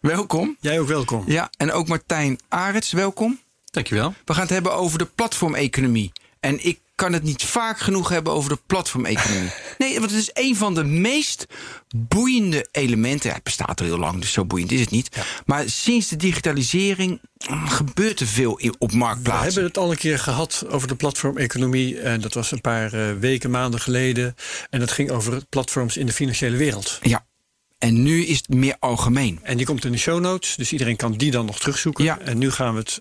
welkom. jij ook welkom. Ja, en ook Martijn Arets, welkom. Dankjewel. We gaan het hebben over de platformeconomie. En ik kan het niet vaak genoeg hebben over de platformeconomie. Nee, want het is een van de meest boeiende elementen. Ja, het bestaat al heel lang, dus zo boeiend is het niet. Maar sinds de digitalisering mm, gebeurt er veel op We marktplaatsen. hebben het al een keer gehad over de platformeconomie. En dat was een paar eh, weken, maanden geleden. En dat ging over platforms in de financiële wereld. Ja, en nu is het meer algemeen. En die komt in de show notes. Dus iedereen kan die dan nog terugzoeken. Ja. En nu gaan we het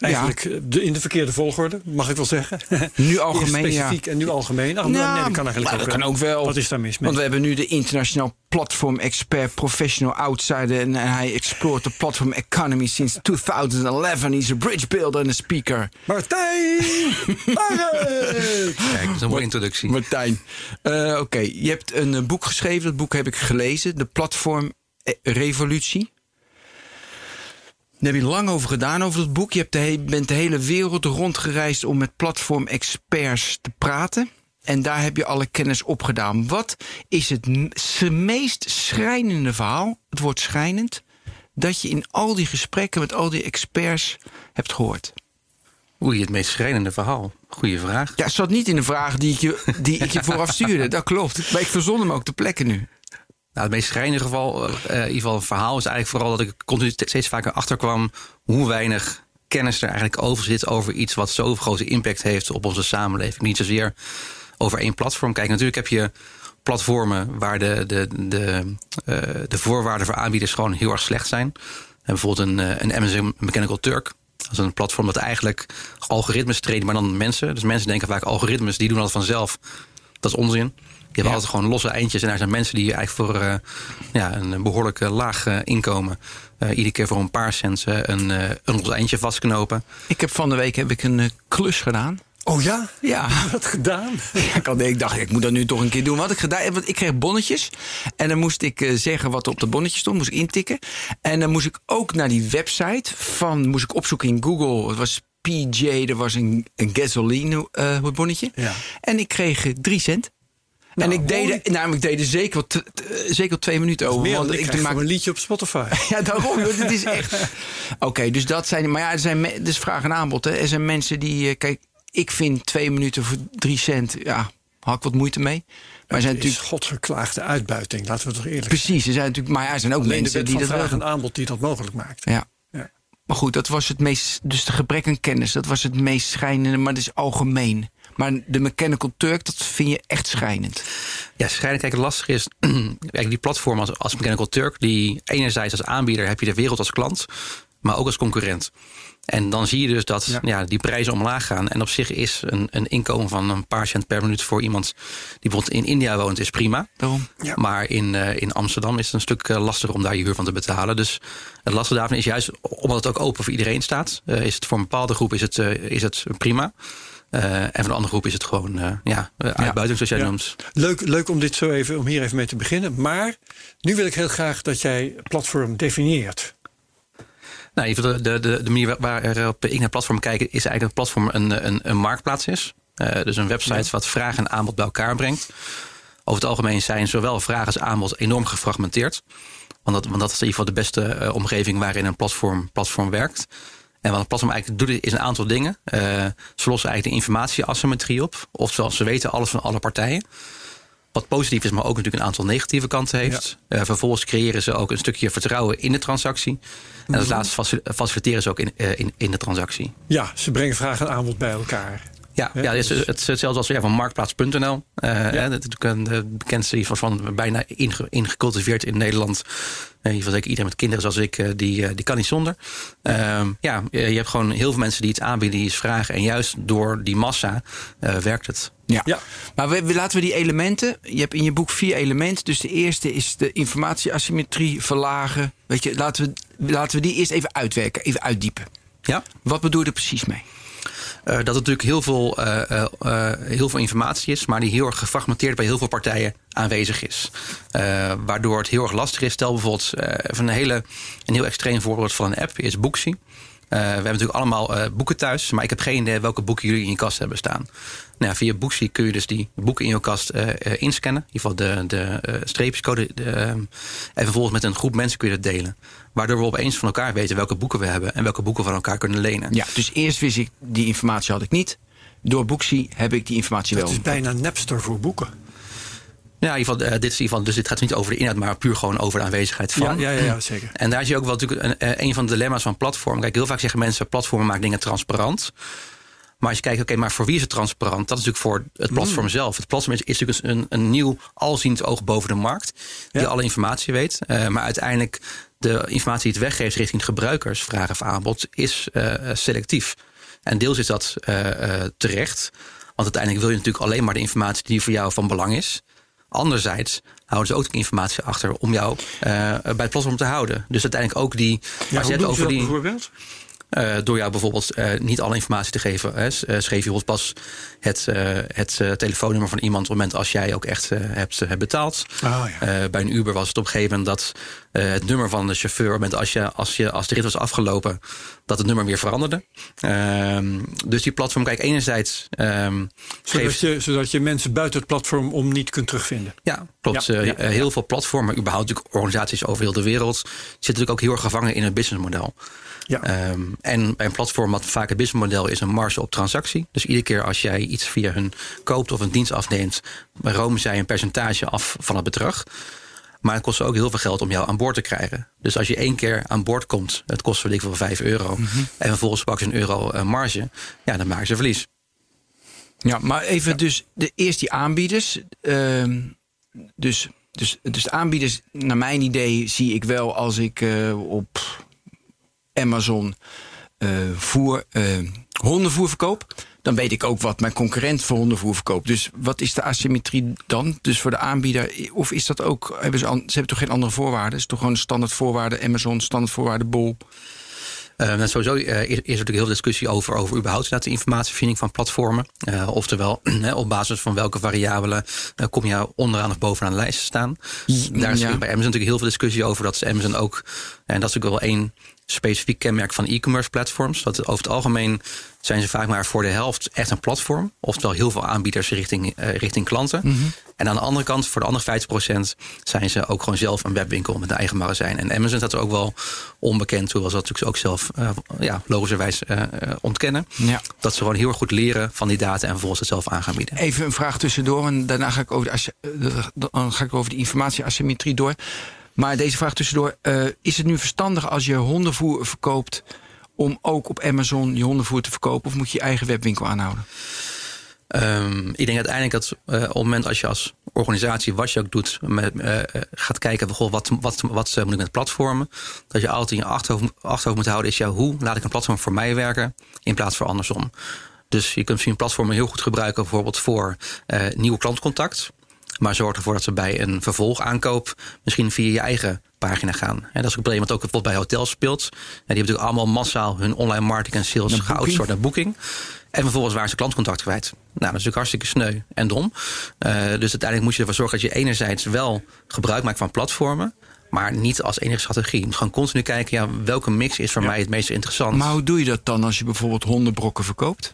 eigenlijk eh, de, in de verkeerde volgorde, mag ik wel zeggen. Nu algemeen, Eerst ja. specifiek en nu algemeen. Ach, Nou, nee, dat kan eigenlijk maar ook, dat kan ook wel. Wat is daar mis mee? Want we hebben nu de internationaal platform-expert, professional outsider. En hij exploort de platform economy sinds 2011. He's a bridge builder en een speaker. Martijn! Kijk, dat is een mooie introductie. Martijn. Eh, Oké, je hebt een eh, boek geschreven. Dat boek heb ik gelezen. De platform-revolutie. Daar heb je lang over gedaan, over dat boek. Je hebt de bent de hele wereld rondgereisd om met platform-experts te praten. En daar heb je alle kennis opgedaan. Wat is het meest schrijnende verhaal, het woord schrijnend, dat je in al die gesprekken met al die experts hebt gehoord? Oei, het meest schrijnende verhaal. Goeie vraag. Ja, het zat niet in de vraag die ik je, die ik je vooraf stuurde. Dat klopt. Maar ik verzon hem ook te plekken nu. Nou, het meest schrijnende geval, eh, in ieder geval een verhaal, is eigenlijk vooral dat ik continu steeds vaker achterkwam hoe weinig kennis er eigenlijk over zit over iets wat zo'n grote impact heeft op onze samenleving. Niet zozeer over één platform. Kijk, natuurlijk heb je platformen waar de, de, de, eh, de voorwaarden voor aanbieders gewoon heel erg slecht zijn. En bijvoorbeeld een, eh, een Amazon Mechanical Turk. Dat is een platform dat eigenlijk algoritmes traint, maar dan mensen. Dus mensen denken vaak algoritmes, die doen dat vanzelf. Dat is onzin. Je hebt altijd gewoon losse eindjes. En daar zijn mensen die eigenlijk voor eh, ja, een behoorlijk eh, laag eh, inkomen... eh, iedere keer voor een paar cent een, een los eindje vastknopen. Ik heb van de week heb ik een klus gedaan. Oh ja? Ja. Wat gedaan? Ja, ik, dacht, ik moet dat nu toch een keer doen. Wat ik gedaan want ik kreeg bonnetjes. En dan moest ik zeggen wat er op de bonnetjes stond. Moest ik intikken. En dan moest ik ook naar die website van... Moest ik opzoeken in Google. Het was PJ, er was een, een gasoline bonnetje. Ja. En ik kreeg eh, drie cent. Nou, en ik deed, er- nou, ik deed er zeker, zeker twee minuten over. Meer want ik maak een liedje op Spotify. ja, daarom. Dit is echt. Oké, dus dat zijn. Maar ja, er zijn. Dus vraag en aanbod. Hè. Er zijn mensen die. eh, Kijk, ik vind twee minuten voor drie cent. Ja, had ik wat moeite mee. Maar zijn Het is natuurlijk. godverklaagde uitbuiting, laten we toch eerlijk Precies, er zijn natuurlijk. Maar ja, er zijn ook Alleen mensen die dat vraag en aanbod die dat mogelijk maakt. Ja. Ja. Maar goed, dat was het meest. Dus de gebrek aan kennis, dat was het meest schijnende. Maar dat is algemeen. Maar de Mechanical Turk, dat vind je echt schijnend. Ja, schrijnend. Kijk, het lastige is, kijk, die platform als, als Mechanical Turk, die enerzijds als aanbieder heb je de wereld als klant, maar ook als concurrent. En dan zie je dus dat Ja. ja. die prijzen omlaag gaan. En op zich is een, een inkomen van een paar cent per minuut voor iemand die bijvoorbeeld in India woont, is prima. Daarom. Ja. Maar in, eh, in Amsterdam is het een stuk eh, lastiger om daar je huur van te betalen. Dus het lastige daarvan is juist, omdat het ook open voor iedereen staat, eh, is het voor een bepaalde groep is het, eh, is het prima. Eh, en voor een andere groep is het gewoon eh, ja, uitbuiting, zoals jij Ja. noemt. Leuk, leuk om, dit zo even, om hier even mee te beginnen. Maar nu wil ik heel graag dat jij platform definieert. Nou, in ieder geval de, de, de manier waarop ik naar platform kijk, is eigenlijk dat platform een, een, een marktplaats is. Dus een website wat vraag en aanbod bij elkaar brengt. Over het algemeen zijn zowel vraag als aanbod enorm gefragmenteerd. Want dat, want dat is in ieder geval de beste omgeving waarin een platform, platform werkt. En wat een platform eigenlijk doet, is een aantal dingen. Eh, ze lossen eigenlijk de informatieasymmetrie op. Oftewel, ze weten alles van alle partijen. Wat positief is, maar ook natuurlijk een aantal negatieve kanten heeft. Eh, vervolgens creëren ze ook een stukje vertrouwen in de transactie. En als laatste faci- faciliteren ze ook in, eh, in, in de transactie. Ja, ze brengen vraag en aanbod bij elkaar. Ja, Ja, ja, het, is, het is hetzelfde als ja, van marktplaats.nl. Eh, hè, Dat is natuurlijk een de bekendste van, van bijna inge- ingecultiveerd in Nederland. Eh, in ieder geval zeker iedereen met kinderen zoals ik, eh, die, die kan niet zonder. Ehm, ja, je je hebt gewoon heel veel mensen die iets aanbieden, die iets vragen. En juist door die massa eh, werkt het. Ja. Ja. Maar we, we- laten we die elementen. Je hebt in je boek vier elementen. Dus de eerste is de informatieasymmetrie verlagen. Weet je, laten we, laten we die eerst even uitwerken, even uitdiepen. Ja. Wat bedoel je er precies mee? Uh, dat er natuurlijk heel veel, uh, uh, heel veel informatie is, maar die heel erg gefragmenteerd bij heel veel partijen aanwezig is. waardoor het heel erg lastig is. Stel bijvoorbeeld even een, hele, een heel extreem voorbeeld van een app is Booksy. we hebben natuurlijk allemaal boeken thuis, maar ik heb geen idee welke boeken jullie in je kast hebben staan. Nou, via Booksy kun je dus die boeken in je kast inscannen. In ieder geval de, de streepjescode. De, en vervolgens met een groep mensen kun je dat delen. Waardoor we opeens van elkaar weten welke boeken we hebben en welke boeken we van elkaar kunnen lenen. Ja, dus eerst wist ik die informatie had ik niet. Door Booksy heb ik die informatie wel. Het is bijna Napster voor boeken. Ja, in ieder geval, uh, dit is in ieder geval, dus dit gaat niet over de inhoud, maar puur gewoon over de aanwezigheid van. Ja, ja, ja, zeker. En daar zie je ook wel natuurlijk een, eh, een van de dilemma's van platformen. Kijk, heel vaak zeggen mensen: platformen maken dingen transparant. Maar als je kijkt, oké, maar voor wie is het transparant? Dat is natuurlijk voor het platform mm. zelf. Het platform is, is natuurlijk een, een nieuw alziend oog boven de markt. Die alle informatie weet. Uh, maar uiteindelijk de informatie die het weggeeft richting gebruikers, vraag of aanbod, is uh, selectief. En deels is dat uh, terecht. Want uiteindelijk wil je natuurlijk alleen maar de informatie die voor jou van belang is. Anderzijds houden ze ook informatie achter om jou bij het platform te houden. Dus uiteindelijk ook die. Ja, hoe over die, bijvoorbeeld? Uh, door jou bijvoorbeeld uh, niet alle informatie te geven. Hè. Uh, schreef je bijvoorbeeld pas het, het telefoonnummer van iemand op het moment als jij ook echt hebt, hebt betaald. Oh, ja. bij een Uber was het op een gegeven moment dat het nummer van de chauffeur, op het moment als, je, als, je, als de rit was afgelopen, dat het nummer weer veranderde. Ehm, dus die platform, kijk, enerzijds. Um, zodat, geeft... je, zodat je mensen buiten het platform om niet kunt terugvinden. Ja, klopt. Ja, ja, heel veel platformen, überhaupt natuurlijk organisaties over heel de wereld, zitten natuurlijk ook heel erg gevangen in het businessmodel. Ja. Um, en bij een platform wat vaak het businessmodel is een marge op transactie. Dus iedere keer als jij iets via hun koopt of een dienst afneemt, romen zij een percentage af van het bedrag. Maar het kost ook heel veel geld om jou aan boord te krijgen. Dus als je één keer aan boord komt, het kost voor wel 5 euro. Mm -hmm. En vervolgens pakken ze een euro uh, marge. Ja, dan maken ze verlies. Ja, maar even dus de, eerst die aanbieders. Uh, dus, dus, dus de aanbieders, naar mijn idee, zie ik wel als ik uh, op Amazon uh, voer, uh, hondenvoer verkoop, dan weet ik ook wat mijn concurrent voor hondenvoer verkoopt. Dus wat is de asymmetrie dan? Dus voor de aanbieder, of is dat ook, hebben ze, ze hebben toch geen andere voorwaarden? Het is toch gewoon standaard voorwaarden Amazon, standaard voorwaarden Bol? Uh, sowieso uh, is, is er natuurlijk heel veel discussie over, over überhaupt de informatievinding van platformen. Uh, oftewel, op basis van welke variabelen kom je onderaan of bovenaan de lijst te staan. Daar is ja. bij Amazon natuurlijk heel veel discussie over. Dat is Amazon ook, en dat is natuurlijk wel één specifiek kenmerk van e-commerce platforms. Dat over het algemeen zijn ze vaak maar voor de helft echt een platform. Oftewel heel veel aanbieders richting, uh, richting klanten. Mhm. En aan de andere kant, voor de andere 50% zijn ze ook gewoon zelf een webwinkel met een eigen magazijn. En Amazon staat er ook wel onbekend, hoewel ze dat natuurlijk ook zelf uh, ja, logischerwijs uh, ontkennen. Ja. Dat ze gewoon heel erg goed leren van die data en vervolgens het zelf aan gaan bieden. Even een vraag tussendoor en daarna ga ik over de, dan ga ik over de informatie-asymmetrie door. Maar deze vraag tussendoor. Uh, is het nu verstandig als je hondenvoer verkoopt... om ook op Amazon je hondenvoer te verkopen? Of moet je je eigen webwinkel aanhouden? Um, ik denk uiteindelijk dat uh, op het moment als je als organisatie, wat je ook doet, met, uh, gaat kijken goh, wat, wat, wat moet ik met platformen. Dat je altijd in je achterhoofd, achterhoofd moet houden is ja, hoe laat ik een platform voor mij werken in plaats van andersom. Dus je kunt misschien platformen heel goed gebruiken, bijvoorbeeld voor nieuw klantcontact. Maar zorg ervoor dat ze bij een vervolgaankoop misschien via je eigen pagina gaan. En dat is een probleem wat ook bijvoorbeeld bij hotels speelt. En die hebben natuurlijk allemaal massaal hun online marketing en sales geoutsourced naar boeking. En vervolgens waren ze klantcontact kwijt. Nou, dat is natuurlijk hartstikke sneu en dom. Uh, dus uiteindelijk moet je ervoor zorgen dat je enerzijds wel gebruik maakt van platformen. Maar niet als enige strategie. Je moet gewoon continu kijken, ja, welke mix is voor mij het meest interessant. Maar hoe doe je dat dan als je bijvoorbeeld hondenbrokken verkoopt?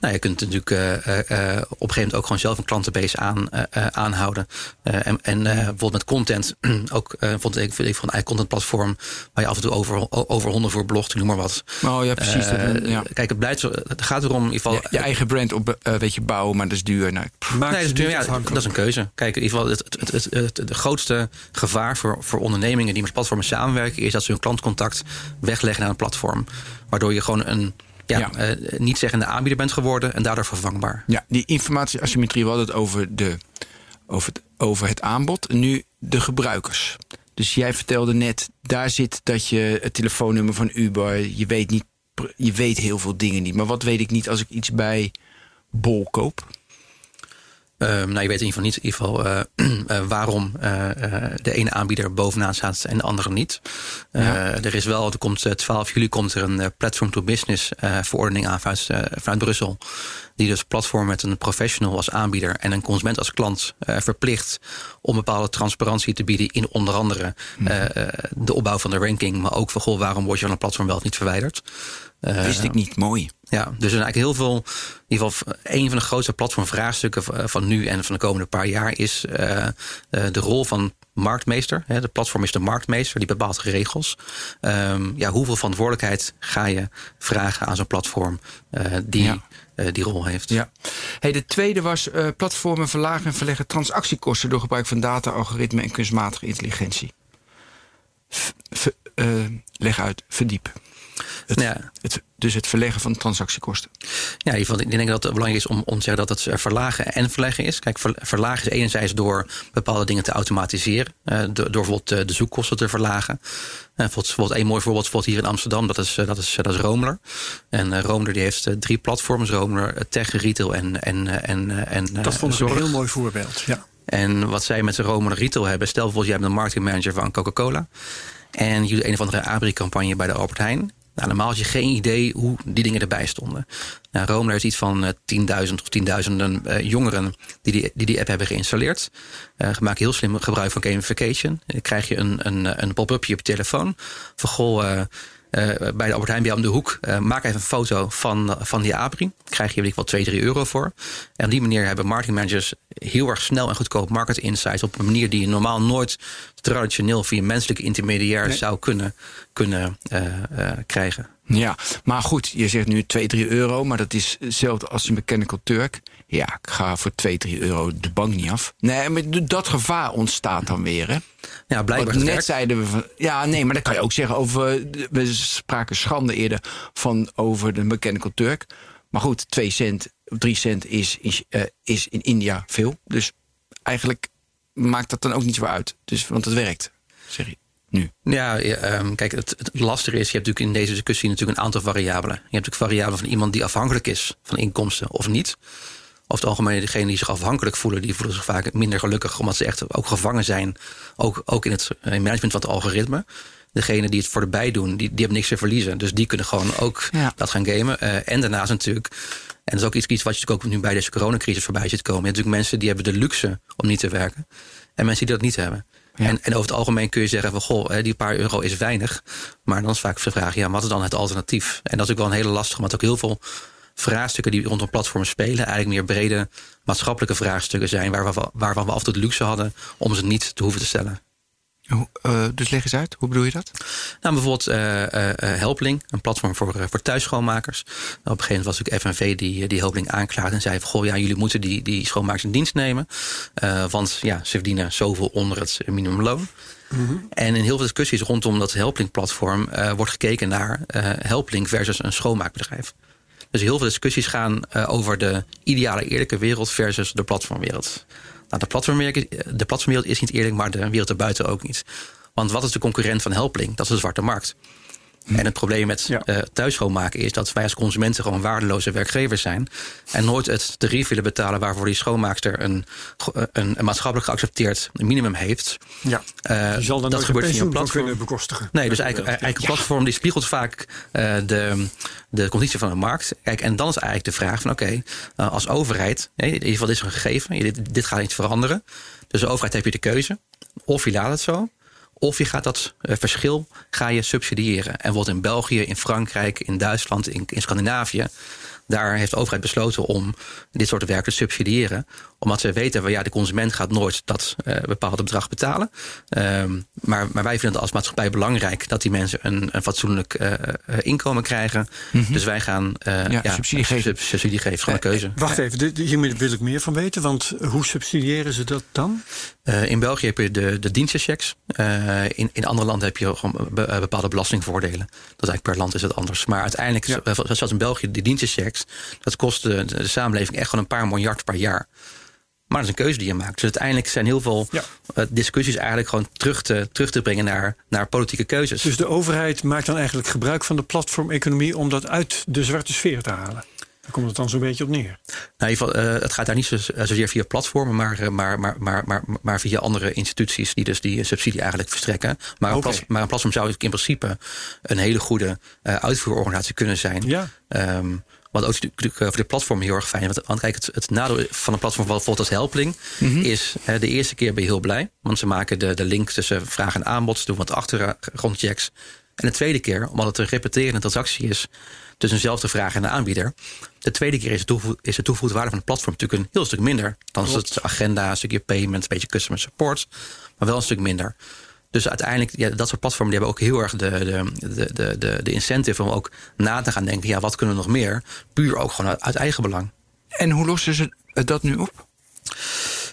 Nou, je kunt natuurlijk uh, uh, op een gegeven moment ook gewoon zelf een klantenbase aan, uh, aanhouden. en en bijvoorbeeld met content, ook vond ik, vind ik van een contentplatform waar je af en toe over, over honden voor blogt, noem maar wat. Oh ja, precies. ja. Kijk, het, blijft, het gaat erom in ieder geval. je eigen brand op, weet je, bouwen, maar dat is duur. Nou, nee, dat is, duur, ja, dat is een keuze. Kijk, in ieder geval, het, het, het, het, het grootste gevaar voor, voor ondernemingen die met platformen samenwerken, is dat ze hun klantcontact wegleggen naar een platform. Waardoor je gewoon een ja, ja. Uh, niet zeggende aanbieder bent geworden en daardoor vervangbaar. Ja, die informatieasymmetrie, we hadden het over, de, over, het, over het aanbod. Nu de gebruikers. Dus jij vertelde net, daar zit dat je het telefoonnummer van Uber, je weet, niet, je weet heel veel dingen niet. Maar wat weet ik niet als ik iets bij Bol koop? Um, nou, je weet in ieder geval niet in ieder geval, uh, uh, waarom uh, de ene aanbieder bovenaan staat en de andere niet. Ja. er is wel, er komt 12 juli komt er een Platform to Business verordening aan vanuit, vanuit Brussel. Die dus platform met een professional als aanbieder en een consument als klant verplicht om bepaalde transparantie te bieden in onder andere mm. de opbouw van de ranking, maar ook van goh, waarom word je van een platform wel of niet verwijderd. Wist ik niet, mooi. Ja, dus er zijn eigenlijk heel veel. In ieder geval, een van de grootste platformvraagstukken van nu en van de komende paar jaar is uh, uh, de rol van marktmeester. Hè, de platform is de marktmeester, die bepaalt regels. Um, ja, hoeveel verantwoordelijkheid ga je vragen aan zo'n platform uh, die ja. die rol heeft? Ja. Hey, de tweede was platformen verlagen en verleggen transactiekosten door gebruik van data, algoritme en kunstmatige intelligentie. V leg uit, verdiep. Het, ja. het, dus het verleggen van transactiekosten. Ja, in ieder geval, ik denk dat het belangrijk is om, om te zeggen dat het verlagen en verleggen is. Kijk, verlagen is enerzijds door bepaalde dingen te automatiseren. Uh, door, door bijvoorbeeld uh, de zoekkosten te verlagen. Uh, bijvoorbeeld, bijvoorbeeld een mooi voorbeeld bijvoorbeeld hier in Amsterdam, dat is, dat is, dat is Romler. En Romler die heeft drie platforms, Romler, tech, retail en, en, en, en Dat vond ik een heel mooi voorbeeld, ja. En wat zij met de Romler retail hebben, stel bijvoorbeeld, jij bent een marketingmanager van Coca-Cola. En jullie een of andere Abri-campagne bij de Albert Heijn. Nou, normaal had je geen idee hoe die dingen erbij stonden. Nou, Rome is iets van uh, 10.000 of tienduizenden uh, jongeren die die, die app hebben geïnstalleerd. Uh, maken heel slim gebruik van gamification. Dan krijg je een, een, een pop-upje op je telefoon. Van goh, bij de Albert Heijn bij om de hoek. Uh, maak even een foto van, van die abri. Krijg je weet ik wel 2, 3 euro voor. En op die manier hebben marketingmanagers heel erg snel en goedkoop market insights. Op een manier die je normaal nooit traditioneel via menselijke intermediair nee. zou kunnen, kunnen uh, krijgen. Ja, maar goed, je zegt nu 2, 3 euro. Maar dat is hetzelfde als een mechanical Turk. Ja, ik ga voor 2, 3 euro de bank niet af. Nee, maar dat gevaar ontstaat dan weer, hè? Ja, blijkbaar. Want net zeiden we van. Ja, nee, maar dat kan je ook zeggen over. We spraken schande eerder van over de Mechanical Turk. Maar goed, 2 cent, 3 cent is, is, uh, is in India veel. Dus eigenlijk maakt dat dan ook niet zo uit. Dus, want het werkt, zeg je. Nu. Ja, um, kijk, het, het, lastige is, je hebt natuurlijk in deze discussie natuurlijk een aantal variabelen. Je hebt natuurlijk variabelen van iemand die afhankelijk is van inkomsten of niet. Over het algemeen, degenen die zich afhankelijk voelen, die voelen zich vaak minder gelukkig, omdat ze echt ook gevangen zijn, ook, ook in het management van het algoritme. Degenen die het voor de bij doen, die, die hebben niks te verliezen. Dus die kunnen gewoon ook ja. dat gaan gamen. Uh, en daarnaast natuurlijk, en dat is ook iets, iets wat je natuurlijk ook nu bij deze coronacrisis voorbij ziet komen. Je hebt natuurlijk mensen die hebben de luxe om niet te werken. En mensen die dat niet hebben. En, en, over het algemeen kun je zeggen van goh, die paar euro is weinig. Maar dan is vaak de vraag, ja, wat is dan het alternatief? En dat is ook wel een hele lastige, omdat ook heel veel vraagstukken die rondom platforms spelen, eigenlijk meer brede maatschappelijke vraagstukken zijn, waar we, waarvan we af en toe de luxe hadden om ze niet te hoeven te stellen. Uh, dus leg eens uit, hoe bedoel je dat? Nou, bijvoorbeeld uh, uh, Helpling, een platform voor, voor thuisschoonmakers. Nou, op een gegeven moment was ook FNV die, die Helpling aanklaagde en zei goh, ja, jullie moeten die, die schoonmakers in dienst nemen. want ja, ze verdienen zoveel onder het minimumloon. Mm -hmm. En in heel veel discussies rondom dat Helpling-platform wordt gekeken naar Helpling versus een schoonmaakbedrijf. Dus heel veel discussies gaan over de ideale eerlijke wereld versus de platformwereld. Nou, de platformwereld, de platformwereld is niet eerlijk, maar de wereld erbuiten ook niet. Want wat is de concurrent van Helpling? Dat is de zwarte markt. En het probleem met ja. uh, thuisschoonmaken is dat wij als consumenten gewoon waardeloze werkgevers zijn. En nooit het tarief willen betalen waarvoor die schoonmaakster een, een, een maatschappelijk geaccepteerd minimum heeft. Ja. Uh, die zal dan dat gebeurt via een platform kunnen bekostigen. Nee, dus eigenlijk, eigenlijk een platform die spiegelt vaak uh, de, de conditie van de markt. Kijk, en dan is eigenlijk de vraag van oké, okay, als overheid, in ieder geval dit is een gegeven, dit, dit gaat niet veranderen. Dus de overheid heb je de keuze. Of je laat het zo, of je gaat dat uh, verschil ga je subsidiëren. En wordt in België, in Frankrijk, in Duitsland, in, in Scandinavië. Daar heeft de overheid besloten om dit soort werk te subsidiëren. Omdat ze weten, van, ja, de consument gaat nooit dat uh, bepaalde bedrag betalen. Um, maar, maar wij vinden het als maatschappij belangrijk dat die mensen een, een fatsoenlijk uh, inkomen krijgen. Mm -hmm. Dus wij gaan ja, ja, subsidie geven. Subsidie geven, gewoon een keuze. wacht even, hier wil ik meer van weten. Want hoe subsidiëren ze dat dan? in België heb je de, de dienstenchecks. in, in andere landen heb je gewoon bepaalde belastingvoordelen. Dat eigenlijk per land is het anders. Maar uiteindelijk, ja. zoals in België, die dat kost de, de, samenleving echt gewoon een paar miljard per jaar. Maar dat is een keuze die je maakt. Dus uiteindelijk zijn heel veel ja. uh, discussies eigenlijk gewoon terug te, terug te brengen naar, naar politieke keuzes. Dus de overheid maakt dan eigenlijk gebruik van de platformeconomie om dat uit de zwarte sfeer te halen? Daar komt het dan zo'n beetje op neer. Nou, in ieder geval, eh, het gaat daar niet zo, zozeer via platformen, maar, eh, maar, maar, maar, maar, maar via andere instituties die dus die subsidie eigenlijk verstrekken. Maar een, maar een platform zou in principe een hele goede eh, uitvoerorganisatie kunnen zijn. Ja. Ehm, wat ook natuurlijk eh, voor de platform heel erg fijn. Want, want kijk, het, het nadeel van een platform bijvoorbeeld als Helpling is eh, de eerste keer ben je heel blij. Want ze maken de, de link tussen vraag en aanbod. Ze doen wat achtergrondchecks. En de tweede keer, omdat het een repeterende transactie is tussen dezelfde vraag en de aanbieder. De tweede keer is de, toegevoeg- is de toegevoegde waarde van het platform natuurlijk een heel stuk minder. Dan is het agenda, een stukje payment, een beetje customer support. Maar wel een stuk minder. Dus uiteindelijk, ja, dat soort platformen die hebben ook heel erg de, de, de, de, de, incentive om ook na te gaan denken, ja, wat kunnen we nog meer? Puur ook gewoon uit, uit eigen belang. En hoe lossen ze dat nu op?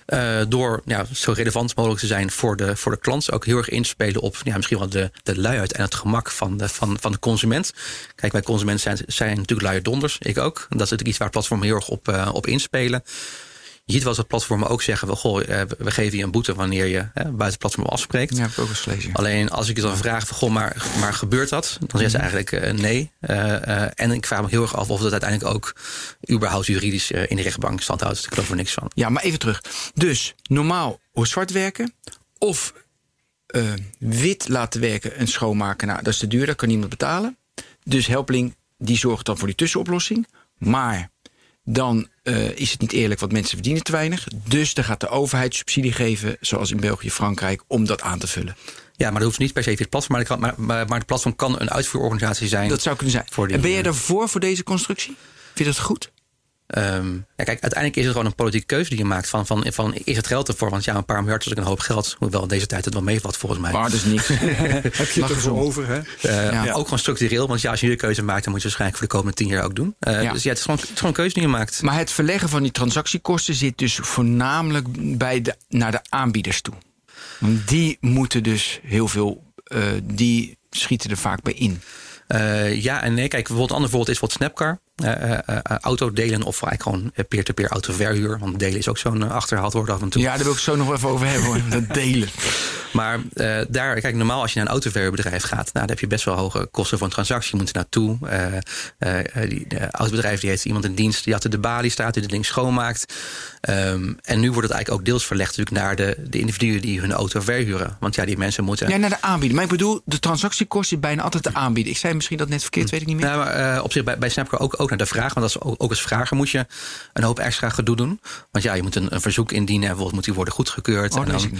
Eh, door ja, zo relevant mogelijk te zijn voor de, voor de klant. Ook heel erg inspelen op ja, misschien wel de, de luiheid en het gemak van de, van, van de consument. Kijk, wij consumenten zijn, zijn natuurlijk luie donders. Ik ook. Dat is natuurlijk iets waar platformen heel erg op, eh, op inspelen. Je ziet wel eens dat platformen ook zeggen: wel, goh, eh, we geven je een boete wanneer je eh, buiten het platform afspreekt. Ja, heb ik ook eens gelezen. Alleen als ik je dan vraag van, goh, maar, maar gebeurt dat? Dan zeggen ze eigenlijk eh, nee. En ik vraag me heel erg af of dat uiteindelijk ook überhaupt juridisch in de rechtbank stand houdt. Ik geloof er niks van. Ja, maar even terug. Dus normaal of zwart werken of wit laten werken en schoonmaken. Nou, dat is te duur, dat kan niemand betalen. Dus Helpling die zorgt dan voor die tussenoplossing. Maar dan eh, is het niet eerlijk, want mensen verdienen te weinig. Dus dan gaat de overheid subsidie geven, zoals in België, Frankrijk, om dat aan te vullen. Ja, maar dat hoeft niet per se via het platform. Maar, het kan, maar, maar, maar het platform kan een uitvoerorganisatie zijn. Dat zou kunnen zijn. Voor die, en ben jij eh, daarvoor voor deze constructie? Vind je dat goed? Ehm, ja, kijk, uiteindelijk is het gewoon een politieke keuze die je maakt. Van, van, van is het geld ervoor? Want ja, een paar miljard is ook een hoop geld. Hoewel in deze tijd het wel meevalt volgens mij. Maar is niks. Heb je het ervoor over, hè? Eh, Ja. Ook gewoon structureel. Want ja, als je nu de keuze maakt, dan moet je het waarschijnlijk voor de komende tien jaar ook doen. Eh, Ja. Dus ja, het is, gewoon, het is gewoon een keuze die je maakt. Maar het verleggen van die transactiekosten zit dus voornamelijk bij de, naar de aanbieders toe. Want die moeten dus heel veel, eh, die schieten er vaak bij in. Eh, ja en nee. Kijk, bijvoorbeeld een ander voorbeeld is wat Snapcar. Eh eh, eh, autodelen of eigenlijk gewoon peer-to-peer autoverhuur. Want delen is ook zo'n achterhaald woord af en toe. Ja, daar wil ik zo nog even over hebben hoor. Dat delen. Maar daar, kijk, normaal als je naar een autoverhuurbedrijf gaat, nou, dan heb je best wel hoge kosten voor een transactie. Je moet er naartoe. Eh, die de autobedrijf die heeft iemand in dienst die achter de balie staat, die het ding schoonmaakt. Ehm, en nu wordt het eigenlijk ook deels verlegd natuurlijk naar de, de individuen die hun auto verhuren. Want ja, die mensen moeten. Ja, naar de aanbieder. Maar ik bedoel, de transactiekosten is bijna altijd de aanbieder. Ik zei misschien dat net verkeerd, weet ik niet meer. Nou, maar, eh, op zich bij, bij Snapcar ook, ook naar de vraag. Want is ook, ook als vrager moet je een hoop extra gedoe doen. Want ja, je moet een, een verzoek indienen. En bijvoorbeeld moet die worden goedgekeurd. Oh, en dan,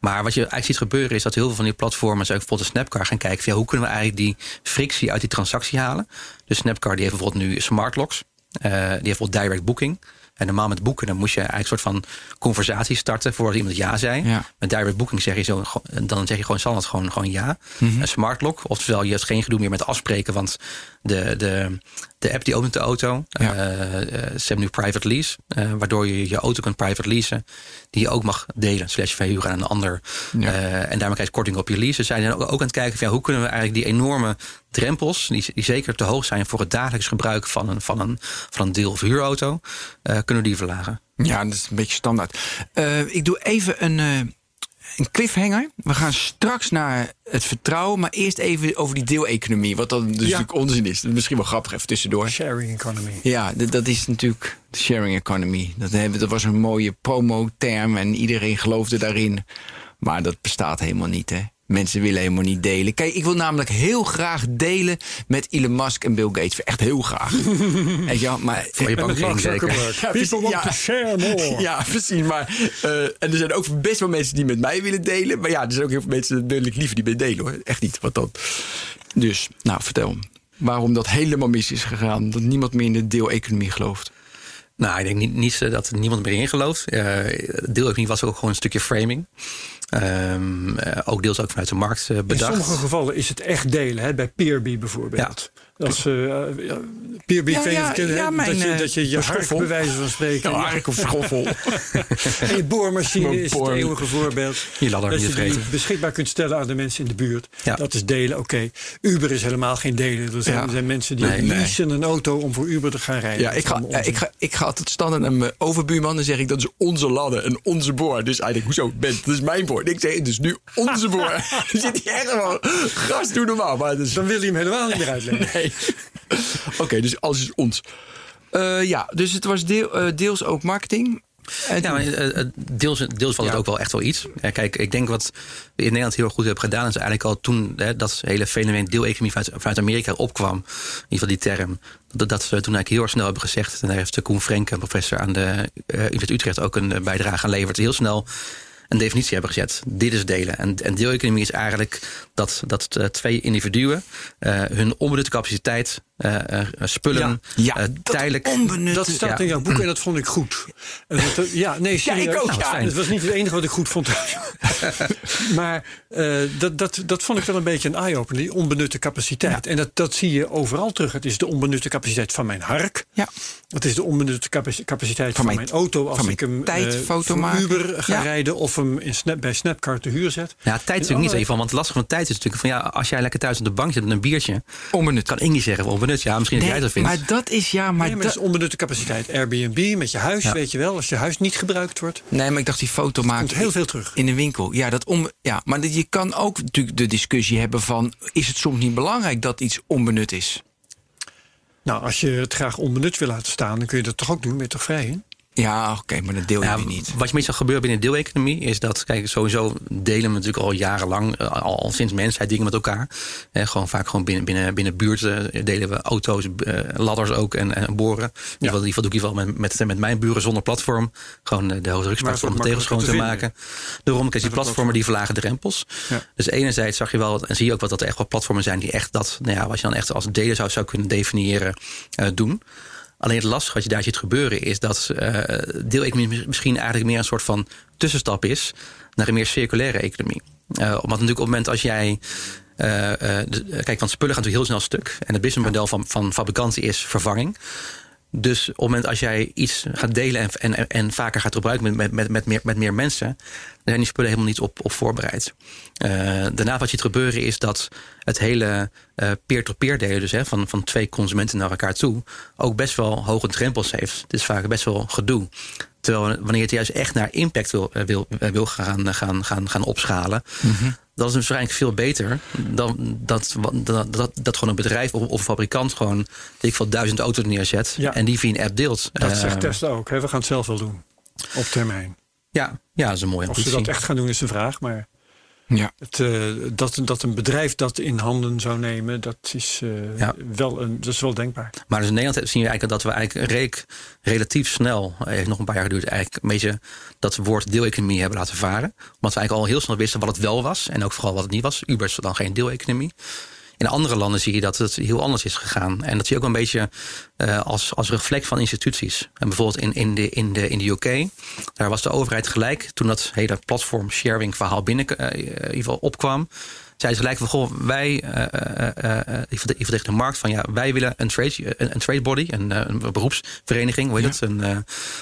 maar wat je eigenlijk ziet gebeuren is dat heel veel van die platformen, zoals bijvoorbeeld de Snapcar, gaan kijken van ja, hoe kunnen we eigenlijk die frictie uit die transactie halen. Dus Snapcar die heeft bijvoorbeeld nu smart locks. Eh, die heeft bijvoorbeeld direct booking. En normaal met boeken, dan moest je eigenlijk een soort van conversatie starten voordat iemand ja zei. Ja. Met direct booking zeg je zo, dan zeg je gewoon standaard gewoon, gewoon ja. Mhm. Een smart lock, oftewel je hebt geen gedoe meer met afspreken, want de, de, de app die opent de auto. Ja. eh, eh, ze hebben nu private lease, eh, waardoor je je auto kunt private leasen, die je ook mag delen, slash verhuren aan een ander. Ja. En daarmee krijg je korting op je lease. Dus zijn ook, ook aan het kijken van ja, hoe kunnen we eigenlijk die enorme drempels, die, die zeker te hoog zijn voor het dagelijks gebruik van een, van een, van een deel- of huurauto, eh, kunnen we die verlagen. Ja, dat is een beetje standaard. Eh, ik doe even een, eh, een cliffhanger. We gaan straks naar het vertrouwen. Maar eerst even over die deeleconomie. Wat dan dus natuurlijk onzin is. Dat is misschien wel grappig even tussendoor. Sharing economy. Ja, dat is natuurlijk de sharing economy. Dat, hebben, dat was een mooie promo-term en iedereen geloofde daarin. Maar dat bestaat helemaal niet, hè. Mensen willen helemaal niet delen. Kijk, ik wil namelijk heel graag delen met Elon Musk en Bill Gates. Echt heel graag. Weet je wel, maar, Voor je bankrekening zeker. Ja, People want ja. to share more. Ja, precies. Maar, eh, en er zijn ook best wel mensen die met mij willen delen. Maar ja, er zijn ook heel veel mensen die liever die met delen hoor. Echt niet. Wat dan? Dus, nou, vertel. Waarom dat helemaal mis is gegaan. Dat niemand meer in de deeleconomie gelooft. Nou, ik denk niet, niet dat niemand meer in gelooft. Uh, deeleconomie was ook gewoon een stukje framing. Um, uh, ook deels ook vanuit de markt uh, bedacht. In sommige gevallen is het echt delen, hè, bij Peerby bijvoorbeeld. Ja. Dat is, uh, ja, Peerby, ja, ja, ja, mijn, dat, je, dat je je hark bij wijze van spreken... Ja, hark of schoffel. en je boormachine Mijn is het eeuwige voorbeeld. Je ladder dat je vreten. die beschikbaar kunt stellen aan de mensen in de buurt. Ja. Dat is delen, oké. Okay. Uber is helemaal geen delen. Er zijn, Ja. er zijn mensen die Nee, nee. leasen een auto om voor Uber te gaan rijden. Ja, ik ga, onzin. ik, ga, ik ga altijd standaard naar mijn overbuurman. Dan zeg ik, dat is onze ladder en onze boor. Dus hij denkt, hoezo? Ben, dat is mijn boor. En ik zeg, het is nu onze boor. Dan zit hij echt gewoon, gast, doe normaal. Maar Dan wil hij hem helemaal niet meer uitleggen. nee. Oké, dus alles is ons. Eh, ja, dus het was deel, eh, deels ook marketing. En Ja, maar, eh, deels, deels was het ook wel echt wel iets. Kijk, ik denk wat we in Nederland heel erg goed hebben gedaan... is eigenlijk al toen hè, dat hele fenomeen deeleconomie vanuit, vanuit Amerika opkwam... in ieder geval die term, dat, dat we toen eigenlijk heel erg snel hebben gezegd... en daar heeft Koen Frenk, een professor aan de Universiteit Utrecht... ook een bijdrage aan geleverd. Heel snel een definitie hebben gezet. Dit is delen. En, en deeleconomie is eigenlijk dat, dat eh, twee individuen... eh, hun onbenutte capaciteit, eh, eh, spullen, Ja, eh, dat tijdelijk... onbenutte- Dat staat Ja. in jouw boek en dat vond ik goed. En dat- ja, nee, serieus. ik ook, Nou, ja. Het was niet het enige wat ik goed vond. maar eh, dat, dat, dat vond ik wel een beetje een eye-opener, die onbenutte capaciteit. En dat, dat zie je overal terug. Het is de onbenutte capaciteit van mijn hark. Ja. Het is de onbenutte capaci- capaciteit van, mijn- mijn auto als van ik hem tijdfoto voor maken. Uber ga Ja. rijden of hem in Snap, bij Snapcard te huur zet. Ja, tijd is natuurlijk niet zo van, want het lastige van tijd is natuurlijk van ja, als jij lekker thuis op de bank zit met een biertje, onbenut. kan Inge zeggen onbenut. Ja, misschien dat jij dat vindt. maar dat is ja, maar, nee, maar dat is onbenutte capaciteit. Airbnb met je huis, Ja. weet je wel. Als je huis niet gebruikt wordt, Nee, maar ik dacht die foto maken. komt heel veel terug. In de winkel. Ja, dat om, ja, maar dat- je kan ook natuurlijk de discussie hebben van... is het soms niet belangrijk dat iets onbenut is? Nou, als je het graag onbenut wil laten staan, dan kun je dat toch ook doen. Ben je toch vrij in? Ja, oké, maar dat deel je Ja, niet. Wat je meestal gebeurt binnen de deeleconomie is dat, kijk, sowieso delen we natuurlijk al jarenlang, eh, al, al sinds mensheid dingen met elkaar. Eh, gewoon vaak gewoon binnen, binnen, binnen buurten delen we auto's, eh, ladders ook en, en boren. In ieder geval, in ieder geval doe ik in ieder geval met, met, met mijn buren zonder platform. Gewoon eh, de hoge druksplatform om Maar de het tegels wordt schoon te makkelijker maken. Daarom, kijk, die platformen die verlagen drempels. Ja. Dus enerzijds zag je wel, en zie je ook wat dat er echt wel platformen zijn die echt dat, nou ja, wat je dan echt als delen zou, zou kunnen definiëren, doen. Alleen het lastige wat je daar ziet gebeuren is dat eh deeleconomie misschien eigenlijk meer een soort van tussenstap is naar een meer circulaire economie. Eh, omdat natuurlijk op het moment als jij. eh, de- kijk, want spullen gaan natuurlijk heel snel stuk. En het businessmodel van, van fabrikanten is vervanging. Dus op het moment als jij iets gaat delen en, en, en vaker gaat gebruiken met, met, met, meer, met meer mensen, dan zijn die spullen helemaal niet op, op voorbereid. Eh, daarna wat je ziet gebeuren is dat het hele eh, peer-to-peer delen, dus hè, van, van twee consumenten naar elkaar toe, ook best wel hoge drempels heeft. Het is vaak best wel gedoe. Terwijl wanneer je het juist echt naar impact wil, eh, wil, eh, wil gaan, gaan, gaan, gaan opschalen, dat is dus waarschijnlijk veel beter dan dat, dat, dat, dat gewoon een bedrijf of, of een fabrikant gewoon ik veel, duizend auto's neerzet Ja. en die via een app deelt. Dat Eh, zegt Tesla ook. Hè? We gaan het zelf wel doen. Op termijn. ja, ja, dat is een mooie Of ze dat echt gaan doen is de vraag. Maar Ja. het, eh, dat, dat een bedrijf dat in handen zou nemen, dat is, eh, Ja. wel, een, dat is wel denkbaar. Maar dus in Nederland zien we eigenlijk dat we eigenlijk redelijk, relatief snel, eh, heeft nog een paar jaar geduurd, eigenlijk een beetje dat woord deeleconomie hebben laten varen. Omdat we eigenlijk al heel snel wisten wat het wel was en ook vooral wat het niet was. Uber is dan geen deeleconomie. In andere landen zie je dat het heel anders is gegaan. En dat zie je ook een beetje eh, als, als reflex van instituties. En bijvoorbeeld in, in, de, in, de, in de UK, daar was de overheid gelijk toen dat hele platform sharing verhaal binnen eh, in ieder geval opkwam. Zei ze gelijk van, goh, wij, eh, eh, eh, eh, verde- die verdedigen de markt van, ja, wij willen een trade, een, een trade body, een, eh, een beroepsvereniging, hoe heet het? Een, eh,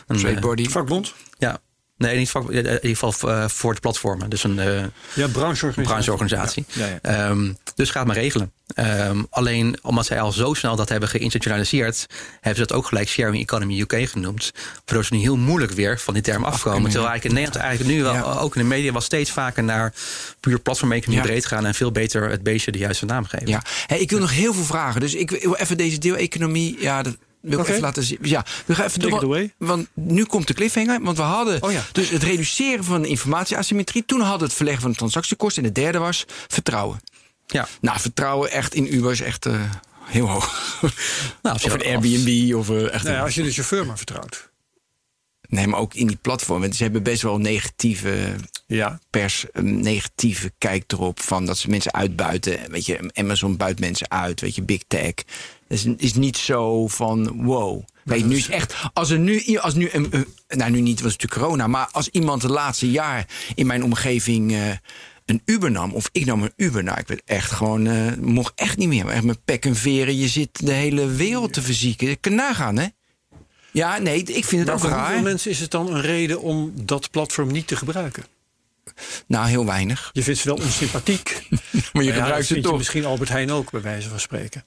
een, Trade eh, body. Vakbond? ja, nee, niet vak, in ieder geval eh, voor de platformen. Dus een, eh, Ja, brancheorganisatie. brancheorganisatie. Ja, ja, Ehm, dus ga het maar regelen. Ehm, alleen omdat zij al zo snel dat hebben geïnstitutionaliseerd, hebben ze dat ook gelijk Sharing Economy UK genoemd. Waardoor ze nu heel moeilijk weer van die term afkomen. Terwijl eigenlijk in Nederland eigenlijk nu wel, Ja. ook in de media, wel steeds vaker naar puur platformeconomie breed gaan en veel beter het beestje de juiste naam geven. Ja, hey, ik wil nog heel veel vragen. Dus ik wil even deze deeleconomie. Ja, dat wil ik Oké. even laten zien. Ja, we gaan even Take doen. it away. Want, want nu komt de cliffhanger. Want we hadden Oh ja. dus het reduceren van de informatieasymmetrie. Toen hadden we het verleggen van de transactiekosten. En de derde was vertrouwen. Ja. Nou, vertrouwen echt in Uber is echt eh, heel hoog. Nou, als je of in als- Airbnb. Of eh, echt Nou ja, als je de chauffeur maar vertrouwt. Nee, maar ook in die platformen. Ze hebben best wel negatieve Ja. pers, een negatieve kijk erop. Van dat ze mensen uitbuiten. Weet je, Amazon buit mensen uit. Weet je, Big Tech. Is, is niet zo van wow. Weet, nu is echt, als er nu, als nu, een, nou nu niet, was het natuurlijk corona, maar als iemand het laatste jaar in mijn omgeving eh, een Uber nam, of ik nam een Uber, nou, ik werd echt gewoon, eh, mocht echt niet meer, maar echt met pek en veren, je zit de hele wereld te verzieken. Je kan nagaan, hè? Ja, nee, ik vind het Maar ook voor raar. hoeveel mensen is het dan een reden om dat platform niet te gebruiken? Nou, heel weinig. Je vindt ze wel onsympathiek. Maar je Maar ja, dat gebruikt ze toch. misschien Albert Heijn ook, bij wijze van spreken.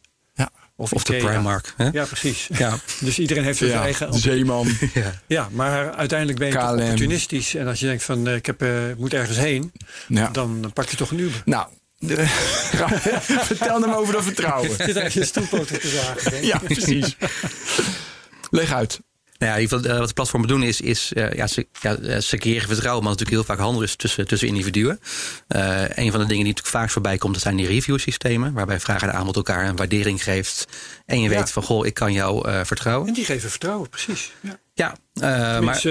Ja. Of, Of de. Primark. Hè? Ja, precies. Ja. Dus iedereen heeft zijn eigen... Zeeman. Ja, maar uiteindelijk ben je toch opportunistisch. En als je denkt van, eh, ik, heb, eh, moet ergens heen, Ja. dan pak je toch een Uber. Nou, vertel hem over dat vertrouwen. Zit eigenlijk je stoelpoten te zagen. Ja, precies. Leg uit. Nou ja, in ieder geval, eh, wat de platformen doen is, is eh, ja, ze, ja, eh, ze creëren vertrouwen, maar natuurlijk heel vaak handel is tussen, tussen individuen. Eh, een van de dingen die natuurlijk vaak voorbij komt, dat zijn die review systemen, waarbij vraag en aanbod elkaar een waardering geeft. En je Ja. weet van, goh, ik kan jou vertrouwen. En die geven vertrouwen, precies. Ja. Ja, maar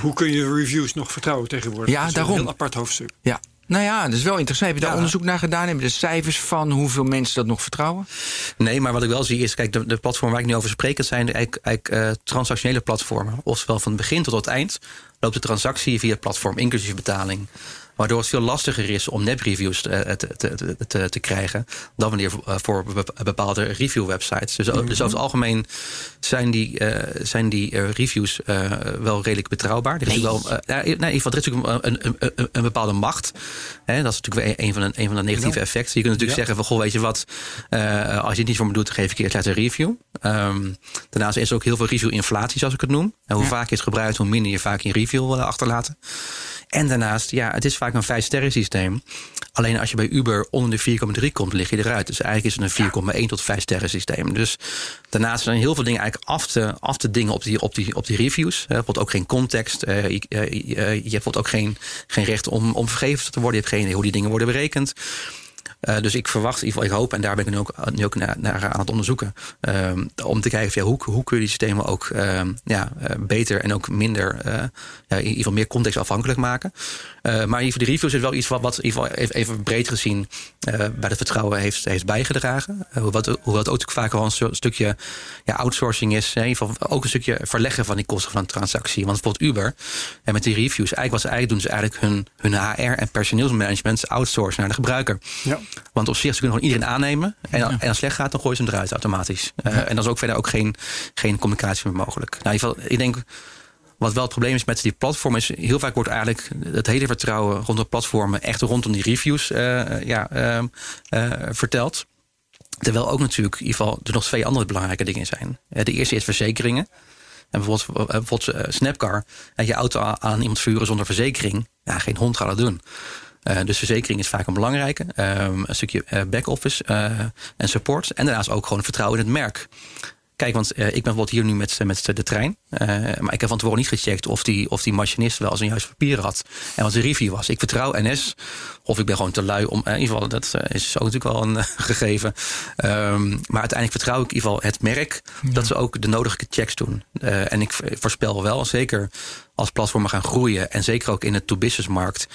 hoe kun je reviews nog vertrouwen tegenwoordig? Ja, Dat is daarom. Een heel apart hoofdstuk. Ja. Nou ja, dat is wel interessant. Heb je daar Ja. onderzoek naar gedaan? Heb je de cijfers van hoeveel mensen dat nog vertrouwen? Nee, maar wat ik wel zie is, kijk, de, de platformen waar ik nu over spreek, dat zijn eigenlijk, eigenlijk eh, transactionele platformen. Oftewel van het begin tot het eind loopt de transactie via het platform, inclusief betaling. Waardoor het veel lastiger is om nepreviews te, te, te, te, te krijgen dan wanneer eh, voor be- bepaalde review-websites. Dus, o- dus over het algemeen zijn die, eh, zijn die eh, reviews eh, wel redelijk betrouwbaar. Er is natuurlijk wel, eh, ja, nee, in ieder geval, er is natuurlijk een, een, een, een bepaalde macht. Hè, dat is natuurlijk weer een, van de, een van de negatieve effecten. Je kunt natuurlijk Ja. zeggen van, goh, weet je wat, eh, als je het niet voor me doet, geef ik je eerst een review. Ehm, daarnaast is er ook heel veel review-inflatie, zoals ik het noem. En hoe vaak je het gebruikt, hoe minder je vaak je review wil achterlaten. En daarnaast, ja, het is vaak een 5-sterren systeem. Alleen als je bij Uber onder de 4,3 komt, lig je eruit. Dus eigenlijk is het een 4,1 tot 5 sterren systeem. Dus daarnaast zijn heel veel dingen eigenlijk af te, af te dingen op die, op die, op die reviews. Eh, bijvoorbeeld ook geen context. Eh, je, je hebt bijvoorbeeld ook geen, geen recht om, om vergeven te worden. Je hebt geen idee hoe die dingen worden berekend. Eh, dus ik verwacht, in ieder geval, ik hoop, en daar ben ik nu ook, nu ook naar, aan het onderzoeken. ehm, om te kijken ja, hoe, hoe kun je die systemen ook ehm, ja, eh, beter en ook minder, eh, ja, in ieder geval meer contextafhankelijk maken. Maar in ieder geval, de reviews is wel iets wat, wat in ieder geval even, breed gezien bij het vertrouwen heeft, heeft bijgedragen. Uh, hoewel, het- ook vaak wel een stu- stukje ja, outsourcing is. In ieder geval ook een stukje verleggen van die kosten van een transactie. Want bijvoorbeeld Uber, en met die reviews, eigenlijk wat ze eigenlijk doen, is eigenlijk hun, hun HR en personeelsmanagement outsourcen naar de gebruiker. Ja. Want op zich, ze kunnen gewoon iedereen aannemen. En, en als het slecht gaat, dan gooien ze hem eruit automatisch. Eh, En dan is ook verder ook geen, geen communicatie meer mogelijk. Nou, in ieder geval, ik denk, wat wel het probleem is met die platformen... is heel vaak wordt eigenlijk het hele vertrouwen rondom platformen... echt rondom die reviews eh, ja, ehm, eh, verteld. Terwijl ook natuurlijk in ieder geval er nog twee andere belangrijke dingen zijn. De eerste is verzekeringen. En bijvoorbeeld, bijvoorbeeld Snapcar. En je auto aan iemand vuren zonder verzekering. Ja, geen hond gaat dat doen. Eh, dus verzekering is vaak een belangrijke. Ehm, een stukje eh, back-office eh, en support. En daarnaast ook gewoon vertrouwen in het merk. Kijk, want ik ben bijvoorbeeld hier nu met, met de trein. Eh, maar ik heb van tevoren niet gecheckt of die, of die machinist wel zijn juiste papieren had. En wat de review was. Ik vertrouw NS. Of ik ben gewoon te lui om. eh, in ieder geval, dat eh, is ook natuurlijk wel een gegeven. Ehm, maar uiteindelijk vertrouw ik in ieder geval het merk. Dat ze ook de nodige checks doen. En ik voorspel wel, zeker als platformen gaan groeien. En zeker ook in de to-business markt.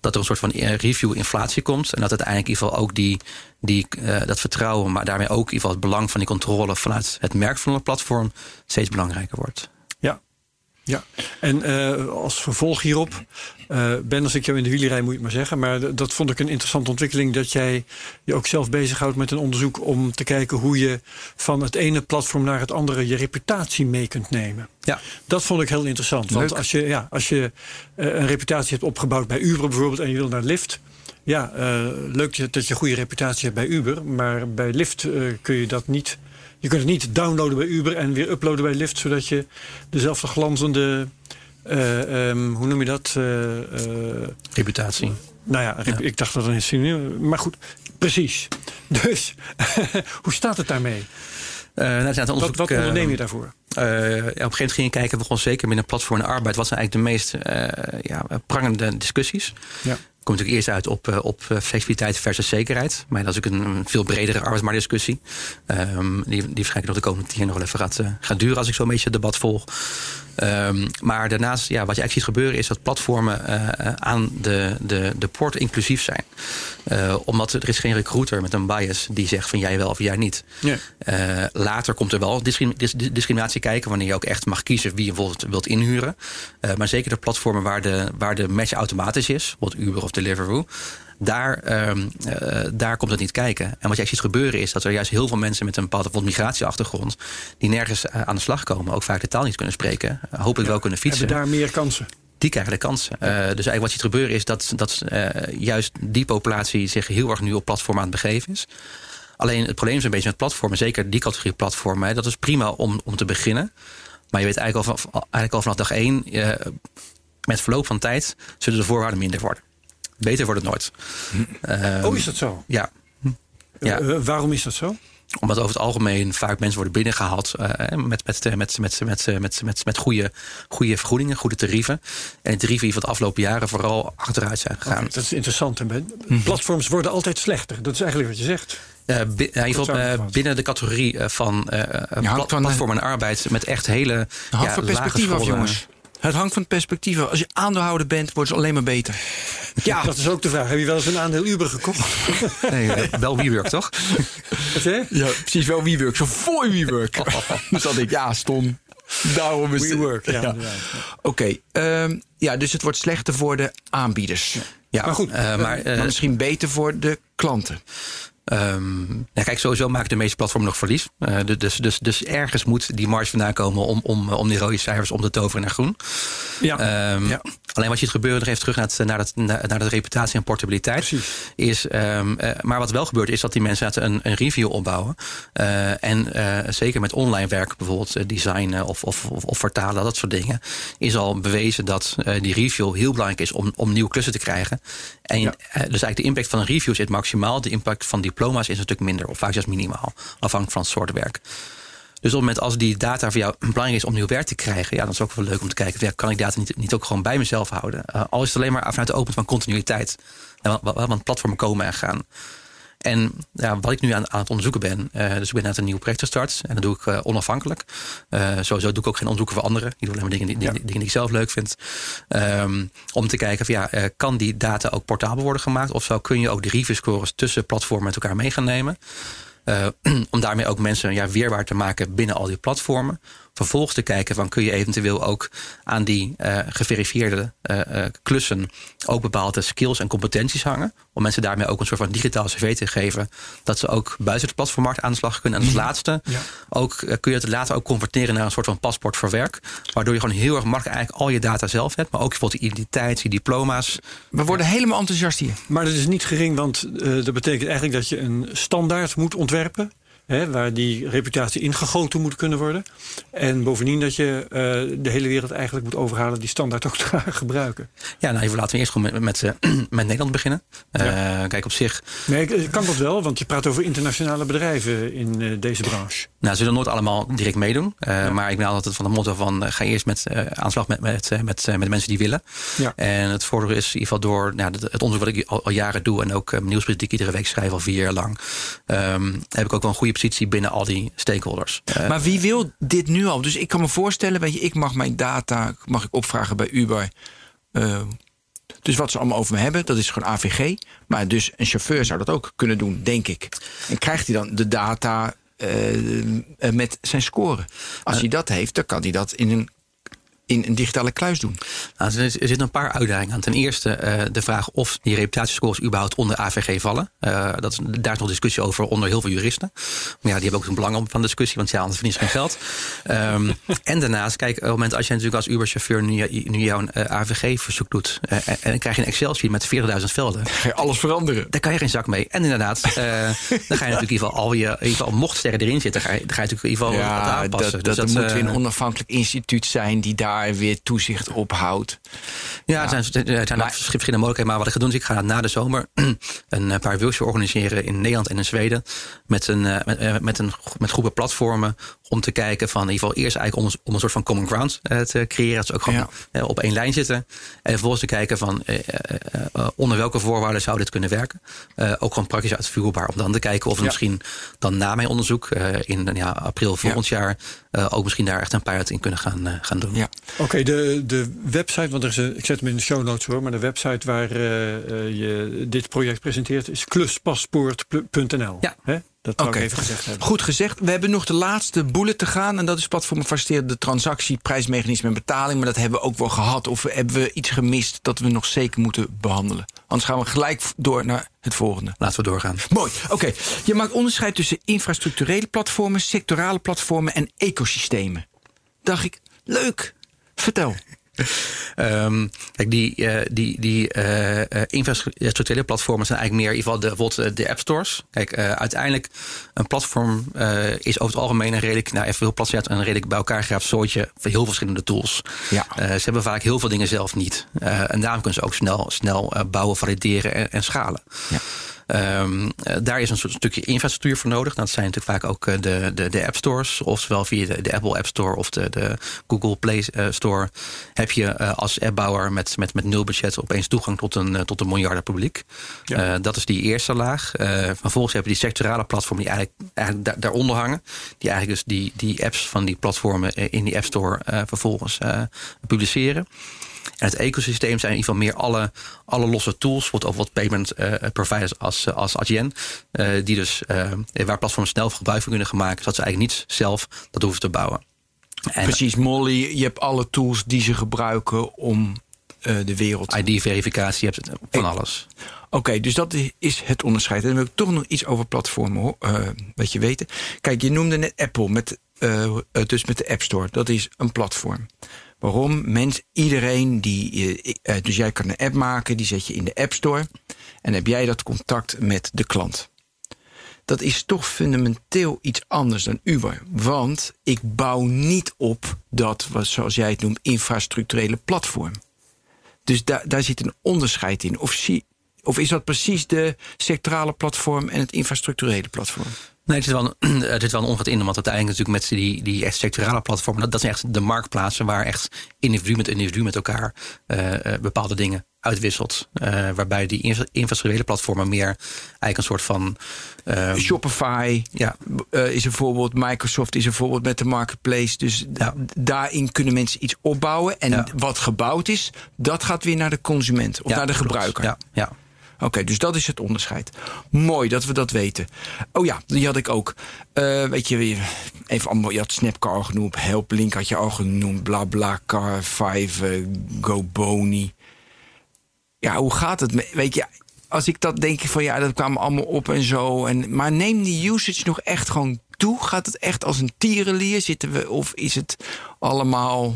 Dat er een soort van review-inflatie komt. En dat uiteindelijk in ieder geval ook die, die, dat vertrouwen. Maar daarmee ook in ieder geval het belang van die controle vanuit het merk van een platform. steeds belangrijker wordt. Ja. En eh, als vervolg hierop, eh, Ben, als ik jou in de wielerij moet je het maar zeggen, maar dat vond ik een interessante ontwikkeling dat jij je ook zelf bezighoudt met een onderzoek om te kijken hoe je van het ene platform naar het andere je reputatie mee kunt nemen. Ja. Dat vond ik heel interessant. Want Leuk. als je, ja, als je eh, een reputatie hebt opgebouwd bij Uber bijvoorbeeld en je wil naar Lyft. Ja, eh, leuk dat- je een goede reputatie hebt bij Uber. Maar bij Lyft kun je dat niet. Je kunt het niet downloaden bij Uber en weer uploaden bij Lyft. Zodat je dezelfde glanzende. ehm, hoe noem je dat? Eh, eh, Reputatie. nou ja, ik dacht dat een synoniem Maar goed, precies. Dus hoe staat het daarmee? Eh, nou, het Wat, wat onderneem je daarvoor? Eh, op een gegeven moment ging je kijken, begon zeker binnen platform en arbeid, wat zijn eigenlijk de meest eh, ja, prangende discussies. Ja. Komt natuurlijk eerst uit op, eh, op flexibiliteit versus zekerheid. Maar dat is ook een, veel bredere arbeidsmarktdiscussie. Ehm, die, die waarschijnlijk nog de komende tien jaar nog wel even gaat, gaat duren als ik zo'n beetje het debat volg. Ehm, maar daarnaast, ja, wat je eigenlijk ziet gebeuren, is dat platformen aan de, de, de poort inclusief zijn. Omdat er is geen recruiter met een bias die zegt van jij wel of jij niet. Ja. Later komt er wel discrim- dis- dis- discriminatie kijken wanneer je ook echt mag kiezen wie je bijvoorbeeld wilt inhuren. Eh, maar zeker de platformen waar de, waar de match automatisch is, bijvoorbeeld Uber of Deliveroo. Daar, ehm, eh, daar komt het niet kijken. En wat jij ziet gebeuren is dat er juist heel veel mensen met een bepaalde migratieachtergrond. die nergens eh, aan de slag komen, ook vaak de taal niet kunnen spreken. hopelijk wel kunnen fietsen Hebben daar meer kansen? die krijgen de kans. Eh, dus eigenlijk wat je ziet gebeuren is dat, dat juist die populatie zich heel erg nu op platform aan het begeven is. Alleen het probleem is een beetje met platformen, zeker die categorie platformen. Hè, dat is prima om, om te beginnen. Maar je weet eigenlijk al, van, eigenlijk al vanaf dag één, eh, met verloop van tijd zullen de voorwaarden minder worden. Beter wordt het nooit. Ehm, oh, is dat zo? Ja. Ja. Eh, eh, waarom is dat zo? omdat over het algemeen vaak mensen worden binnengehaald eh, met, met, met, met, met, met, met goede, goede vergoedingen, goede tarieven. En de tarieven die van de afgelopen jaren vooral achteruit zijn gegaan. Dat is interessant. Mhm. Platforms worden altijd slechter. Dat is eigenlijk wat je zegt. Uh, in geval, eh, binnen de categorie eh, van uh, platform en arbeid met echt hele ja, van perspectief af, jongens. Het hangt van het perspectief af. Als je aandeelhouder bent, wordt het alleen maar beter. Ja, dat is ook de vraag. Heb je wel eens een aandeel Uber gekocht? Nee, wel WeWork, toch? Wat Ja, precies wel WeWork. Zo voor WeWork. dus dat ik, ja, stom. Daarom is WeWork, ja. ja. Oké, okay, um, ja, dus het wordt slechter voor de aanbieders. Ja, maar goed. Uh, maar, uh, maar misschien beter voor de klanten. Um, ja, kijk, sowieso maken de meeste platformen nog verlies. Uh, dus, dus, dus ergens moet die marge vandaan komen om, om, om die rode cijfers om te toveren naar groen. Ja. Um, ja. Alleen wat je het gebeuren nog even terug naar, het, naar, het, naar de reputatie en portabiliteit. Precies. Is, um, uh, maar wat wel gebeurt is dat die mensen een, een review opbouwen. Uh, en zeker met online werk, bijvoorbeeld designen of, of, of, of, vertalen, dat soort dingen. Is al bewezen dat die review heel belangrijk is om, om nieuwe klussen te krijgen. En ja. dus eigenlijk de impact van een review zit maximaal. De impact van diploma's is stuk minder, of vaak zelfs minimaal. Afhankelijk van het soort werk. Dus op het moment als die data voor jou belangrijk is om nieuw werk te krijgen, ja, dan is het ook wel leuk om te kijken, ja, kan ik data niet, niet ook gewoon bij mezelf houden? Uh, al is het alleen maar vanuit de open van continuïteit. En want platformen komen en gaan. En ja, wat ik nu aan, aan het onderzoeken ben, uh, dus ik ben net een nieuw project gestart en dat doe ik uh, onafhankelijk. Uh, sowieso doe ik ook geen onderzoeken voor anderen. Ik doe alleen maar dingen die, die, dingen die ik zelf leuk vind. Um, om te kijken van ja, kan die data ook portabel worden gemaakt? Of zo kun je ook de review scores tussen platformen met elkaar mee gaan nemen? Om daarmee ook mensen ja, weerbaar te maken binnen al die platformen. Vervolgens te kijken van kun je eventueel ook aan die uh, geverifieerde uh, klussen ook bepaalde skills en competenties hangen. Om mensen daarmee ook een soort van digitaal cv te geven. Dat ze ook buiten de platformmarkt aan de slag kunnen. En als laatste ja. ook, kun je het later ook converteren naar een soort van paspoort voor werk. Waardoor je gewoon heel erg makkelijk eigenlijk al je data zelf hebt. Maar ook bijvoorbeeld de identiteit, die diploma's. We worden helemaal enthousiast hier. Maar dat is niet gering, want uh, dat betekent eigenlijk dat je een standaard moet ontwerpen. Hè, waar die reputatie ingegoten moet kunnen worden. En bovendien dat je uh, de hele wereld eigenlijk moet overhalen die standaard ook te gaan gebruiken. Ja, nou even laten we eerst gewoon met, met, uh, met Nederland beginnen. Uh, ja. Kijk, op zich. Nee, kan dat wel, want je praat over internationale bedrijven in deze branche. Nou, ze zullen nooit allemaal direct meedoen. Ja. Maar ik ben altijd van de motto van ga eerst met aanslag met, met, met, met de mensen die willen. Ja. En het voordeel is in ieder geval door nou, het onderzoek wat ik al, al jaren doe en ook nieuwsbrief die ik iedere week schrijf al vier jaar lang. Um, heb ik ook wel een goede positie binnen al die stakeholders. Uh, maar wie wil dit nu al? Dus ik kan me voorstellen, weet je, ik mag mijn data mag ik opvragen bij Uber. Uh, dus wat ze allemaal over me hebben, dat is gewoon AVG. Maar dus een chauffeur zou dat ook kunnen doen, denk ik. En krijgt hij dan de data uh, met zijn score? Als hij dat heeft, dan kan hij dat in een in een digitale kluis doen? Nou, er zitten een paar uitdagingen aan. Ten eerste uh, de vraag of die reputatiescores überhaupt onder AVG vallen. Uh, dat is, daar is nog discussie over onder heel veel juristen. Maar ja, die hebben ook een belang van de discussie, want ja, anders verdienen ze geen geld. Um, en daarnaast, kijk, op het moment als je natuurlijk als Uber-chauffeur nu, nu jouw uh, AVG-verzoek doet... en, dan krijg je een Excel-sheet met 40.000 velden. Ga je alles veranderen. Daar kan je geen zak mee. En inderdaad, dan ga je natuurlijk in ieder geval al je... In ieder geval, mocht sterren erin zitten, ga je, dan ga je natuurlijk in ieder geval ja, aanpassen. Dat, dus dat, dat moet weer een onafhankelijk instituut zijn die daar weer toezicht op houdt. Ja, er zijn, er zijn maar, verschillende mogelijkheden. Maar wat ik ga doen is, ik ga na de zomer een paar workshops organiseren in Nederland en in Zweden. Met, een, met, met, een, met groepen platformen om te kijken van in ieder geval eerst eigenlijk om, om een soort van common ground te creëren. Dat ze ook gewoon ja. op één lijn zitten. En vervolgens te kijken van onder welke voorwaarden zou dit kunnen werken. ook gewoon praktisch uitvoerbaar. Om dan te kijken of we ja. misschien dan na mijn onderzoek in ja, april volgend ja. jaar ook misschien daar echt een pilot in kunnen gaan, gaan doen. Ja. Oké, okay, de, de website, want er is een, ik zet hem in de show notes hoor, maar de website waar je dit project presenteert is kluspaspoort.nl. Ja. Hè? Dat Oké, okay. goed gezegd. We hebben nog de laatste bullet te gaan. En dat is platform faciliteerde transactie, prijsmechanisme en betaling. Maar dat hebben we ook wel gehad. Of hebben we iets gemist dat we nog zeker moeten behandelen? Anders gaan we gelijk door naar het volgende. Laten we doorgaan. Mooi. Oké. Okay. Je maakt onderscheid tussen infrastructurele platformen, sectorale platformen en ecosystemen. Dacht ik, leuk. Vertel. Um, kijk, die, uh, die, die uh, infrastructurele platformen zijn eigenlijk meer in ieder geval de, de app stores. Kijk, uh, uiteindelijk een platform is over het algemeen een redelijk, nou even heel plat gezegd, een redelijk bij elkaar geraapt soortje van heel verschillende tools. Ja. ze hebben vaak heel veel dingen zelf niet. en daarom kunnen ze ook snel, snel bouwen, valideren en, en schalen. Ja. Ehm, eh, daar is een soort stukje infrastructuur voor nodig. Dat zijn natuurlijk vaak ook eh, de, de, de app stores, oftewel via de, de Apple App Store of de, de Google Play eh, Store. Heb je als appbouwer met, met, met nul budget opeens toegang tot een, tot een miljarden publiek. Ja. Dat is die eerste laag. Vervolgens heb je die sectorale platformen die eigenlijk, eigenlijk daar, daaronder hangen. Die eigenlijk dus die, die apps van die platformen in die App Store vervolgens publiceren. En het ecosysteem zijn in ieder geval meer alle, alle losse tools, wat ook wat payment eh, providers als, als Adyen, eh, die dus eh, waar platforms snel gebruik van kunnen gaan maken, zodat ze eigenlijk niet zelf dat hoeven te bouwen. En Precies, Molly, je hebt alle tools die ze gebruiken om de wereld... ID-verificatie, je hebt het van alles. Oké, dus dat is het onderscheid. En dan wil ik toch nog iets over platformen hoor, wat je weten. Kijk, je noemde net Apple, met, dus met de App Store. Dat is een platform. Waarom? Mens, iedereen die. eh, eh, dus jij kan een app maken, die zet je in de App Store. En heb jij dat contact met de klant. Dat is toch fundamenteel iets anders dan Uber. Want ik bouw niet op dat, wat, zoals jij het noemt, infrastructurele platform. Dus daar daar zit een onderscheid in. Of, of is dat precies de sectorale platform en het infrastructurele platform? Nee, het zit wel een, er zit wel een ongat in, want uiteindelijk natuurlijk met die, die echt sectorale platformen, dat, dat zijn echt de marktplaatsen waar echt individu met individu met elkaar eh, eh, bepaalde dingen uitwisselt. Eh, waarbij die infra- infrastructurele platformen meer eigenlijk een soort van. eh, Shopify ja, is een voorbeeld, Microsoft is een voorbeeld met de marketplace. Dus Ja. daarin kunnen mensen iets opbouwen. En Ja. wat gebouwd is, dat gaat weer naar de consument of naar de klopt. gebruiker. Ja, ja. Oké, dus dat is het onderscheid. Mooi dat we dat weten. Oh ja, die had ik ook. Eh, weet je, weer- even allemaal, je had Snapcar genoemd, Helplink had je al genoemd, BlaBlaCar, Five, eh, GoBoni. Ja, hoe gaat het? Weet je, als ik dat denk van ja, dat kwam allemaal op en zo. En, maar neem die usage nog echt gewoon toe? Gaat het echt als een tierenlier? Zitten we, of is het allemaal,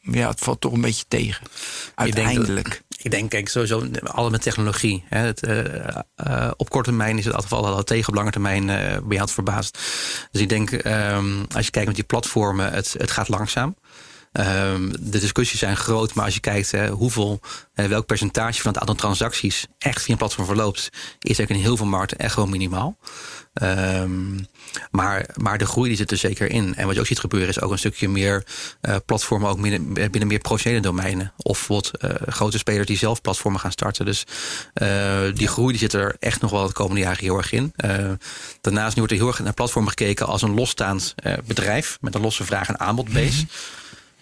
ja, het valt toch een beetje tegen. Ik denk dat- Uiteindelijk. Ik denk, kijk, sowieso alles met technologie. Hè, het, eh, eh, op korte termijn is het altijd dat tegen op lange termijn eh ben je altijd verbaasd. Dus ik denk, ehm, als je kijkt met die platformen, het, het gaat langzaam. Ehm, de discussies zijn groot, maar als je kijkt hè, hoeveel, eh, welk percentage van het aantal transacties echt via een platform verloopt, is eigenlijk in heel veel markten echt gewoon minimaal. Ehm, maar, maar de groei die zit er zeker in. En wat je ook ziet gebeuren is ook een stukje meer eh, platformen ook binnen, binnen meer professionele domeinen. Of bijvoorbeeld eh, grote spelers die zelf platformen gaan starten. Dus eh, die groei die zit er echt nog wel de komende jaren heel erg in. Eh, daarnaast nu wordt er heel erg naar platformen gekeken als een losstaand eh, bedrijf met een losse vraag- en aanbodbase.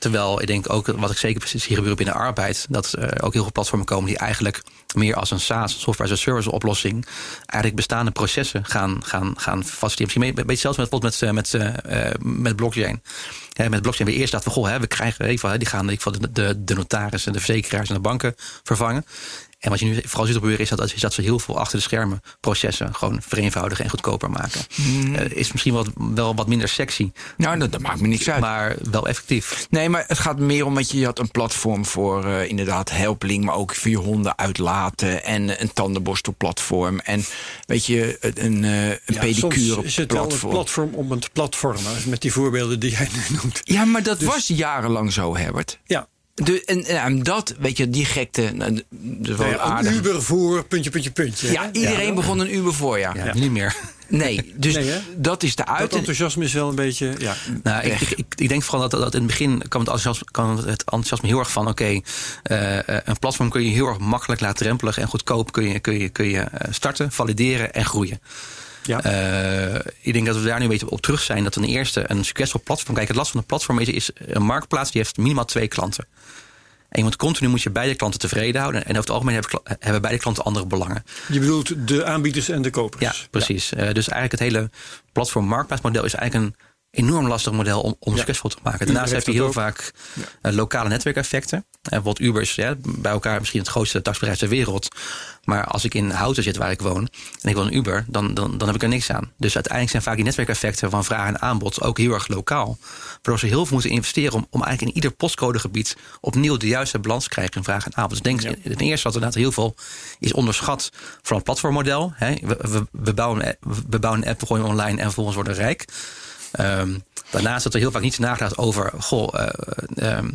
Terwijl ik denk ook, wat ik zeker zie gebeuren binnen arbeid, dat ook heel veel platformen komen die eigenlijk meer als een SaaS, software as a service oplossing, eigenlijk bestaande processen gaan, gaan, gaan faciliteren. Misschien een beetje zelfs met, met, met, eh, eh, met blockchain. Hè, met blockchain we eerst dachten van, goh, we krijgen even, die gaan ieder geval de, de, de notarissen, de verzekeraars en de banken vervangen. En wat je nu vooral ziet gebeuren is dat, is dat ze heel veel achter de schermen processen gewoon vereenvoudigen en goedkoper maken. Eh, is misschien wel, wel wat minder sexy, Nou, dat, dat maakt me niks uit. maar wel effectief. Nee, maar het gaat meer om dat je, je had een platform voor eh, inderdaad helpling, maar ook voor je honden uitlaten en een tandenborstelplatform en weet je een, een, eh, een Ja, pedicure soms is het wel een platform. platform om het platformen. Met die voorbeelden die jij nu noemt. Ja, maar dat was jarenlang zo, Herbert. Ja, De, en, en dat, weet je, die gekte, nou, dat is wel Nou ja, een. Uber voor puntje, puntje, puntje. Ja, hè? iedereen Ja. begon een Uber voor, ja. Ja, Niet meer. Nee, dus Nee, dat is de Dat uit. enthousiasme is wel een beetje... Ja. Nou, ik, ik, ik, denk vooral dat, dat in het begin kwam het enthousiasme, kwam het enthousiasme heel erg van: oké, eh, eh, een platform kun je heel erg makkelijk, laagdrempelig en goedkoop kun je, kun je, kun je eh, starten, valideren en groeien. Ja. Eh, ik denk dat we daar nu een beetje op terug zijn. Dat ten eerste een succesvol platform. Kijk, het last van een platform is, is een marktplaats die heeft minimaal twee klanten. En je moet continu moet je beide klanten tevreden houden. En over het algemeen hebben, beide klanten andere belangen. Je bedoelt de aanbieders en de kopers. Ja, precies. Eh, dus eigenlijk het hele platform marktplaatsmodel is eigenlijk een enorm lastig model om, om Ja. succesvol te maken. Daarnaast heeft hij heel vaak eh, lokale netwerkeffecten. En bijvoorbeeld Uber is ja, bij elkaar misschien het grootste taxibedrijf ter wereld. Maar als ik in Houten zit waar ik woon en ik wil een Uber, dan, dan, dan heb ik er niks aan. Dus uiteindelijk zijn vaak die netwerkeffecten van vraag en aanbod ook heel erg lokaal. Waardoor ze heel veel moeten investeren om, om eigenlijk in ieder postcodegebied opnieuw de juiste balans te krijgen in vraag en aanbod. Dus denk ten eerste dat inderdaad heel veel is onderschat van het platformmodel. Hè. We, we, we, bouwen, een app- we bouwen een app, we gooien online en vervolgens worden rijk. Ehm, daarnaast dat er heel vaak niet nagedacht over, goh, eh, ehm,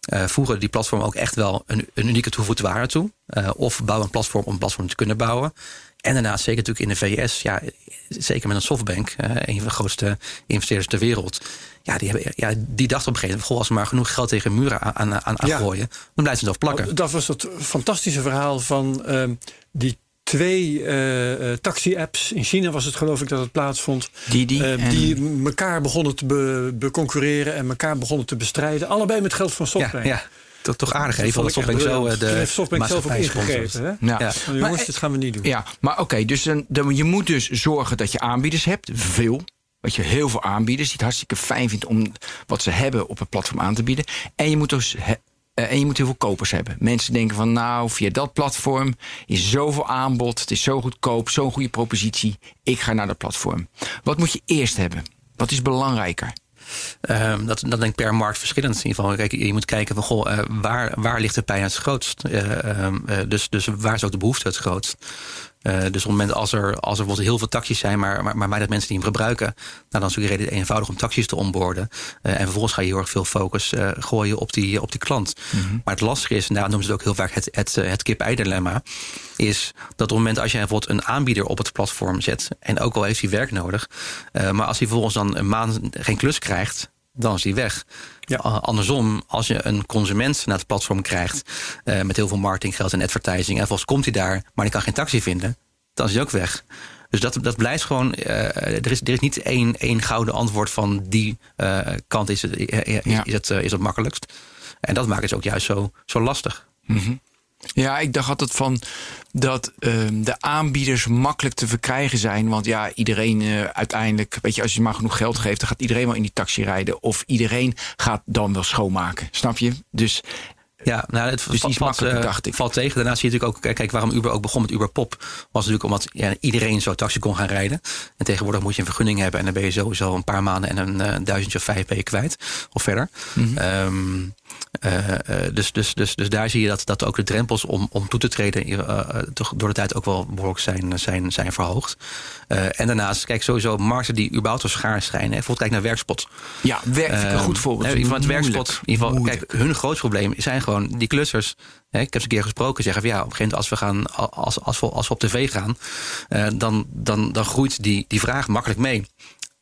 eh, voegen die platformen ook echt wel een, een unieke toegevoegde waarde toe? Eh, of bouwen een platform om een platform te kunnen bouwen? En daarnaast, zeker natuurlijk in de VS, ja, zeker met een softbank, uh, een van de grootste investeerders ter wereld. Ja, die, hebben, ja, die dacht op een gegeven moment, goh, als we maar genoeg geld tegen muren aan, aan, aan Ja. gooien, dan blijft het zelf plakken. Dat was het fantastische verhaal van ehm, die twee eh, eh, taxi-apps. In China was het geloof ik dat het plaatsvond. Didi eh, en- die elkaar begonnen te be- beconcurreren en elkaar begonnen te bestrijden. Allebei met geld van SoftBank. ja, toch, toch aardig. Dat Even dat SoftBank zo de heeft SoftBank zelf ook ingegeven. Hè? Ja. Ja. Nou, jongens, Maar- dit gaan we niet doen. Ja, maar oké, dus dan, dan, je moet dus zorgen dat je aanbieders hebt, veel. Dat je heel veel aanbieders die het hartstikke fijn vindt om wat ze hebben op het platform aan te bieden. En je moet dus eh, en je moet heel veel kopers hebben. Mensen denken van nou, via dat platform is zoveel aanbod, het is zo goedkoop, zo'n goede propositie. Ik ga naar dat platform. Wat moet je eerst hebben? Wat is belangrijker? Ehm, dat, dat denk ik per markt verschillend. In ieder geval, kijk, je moet kijken van goh, eh, waar, waar ligt de pijn het grootst? Eh, dus, dus waar is ook de behoefte het grootst? Eh, dus op het moment als er, als er heel veel taxis zijn, maar, maar, maar weinig mensen die hem gebruiken, nou, dan is het redelijk eenvoudig om taxis te onboorden. Eh, en vervolgens ga je heel erg veel focus eh, gooien op die, op die klant. Maar het lastige is, en daar noemen ze het ook heel vaak het, het, het kip-ei-dilemma, is dat op het moment als je bijvoorbeeld een aanbieder op het platform zet, en ook al heeft hij werk nodig, maar als hij vervolgens dan een maand geen klus krijgt, dan is die weg. Ja. A- Andersom, als je een consument naar het platform krijgt eh, met heel veel marketinggeld en advertising, en vervolgens komt hij daar, maar die kan geen taxi vinden, dan is hij ook weg. Dus dat, dat blijft gewoon. eh, er, is, er is niet één, één gouden antwoord van die eh, kant is het, eh, is, Ja. is het, eh, is het makkelijkst. En dat maakt het ook juist zo, zo lastig. Ja, ik dacht altijd van dat ehm, de aanbieders makkelijk te verkrijgen zijn. Want ja, iedereen eh, uiteindelijk, weet je, als je maar genoeg geld geeft, dan gaat iedereen wel in die taxi rijden. Of iedereen gaat dan wel schoonmaken. Snap je? Dus Ja, nou, het Dus valt, eh, dacht ik. valt tegen. Daarna zie je natuurlijk ook, kijk, waarom Uber ook begon met Uber Pop. Was natuurlijk omdat ja, iedereen zo taxi kon gaan rijden. En tegenwoordig moet je een vergunning hebben. En dan ben je sowieso een paar maanden en een eh, duizendje of vijf ben je kwijt. Of verder. Mhm. Ehm, eh, dus, dus, dus, dus daar zie je dat, dat ook de drempels om, om toe te treden door de tijd ook wel behoorlijk zijn, zijn, zijn verhoogd. En daarnaast, kijk, sowieso markten die überhaupt zo schaars schijnen. Bijvoorbeeld kijk naar Werkspot. ja, werk een goed voorbeeld. Ehm, van het Moeilijk. werkspot. In ieder geval, Moeilijk. kijk, hun groot probleem zijn gewoon die klussers. Hè, ik heb ze een keer gesproken, zeggen van ja, op een gegeven moment als we gaan, als, als, we, als we op tv gaan, eh, dan, dan, dan groeit die, die vraag makkelijk mee.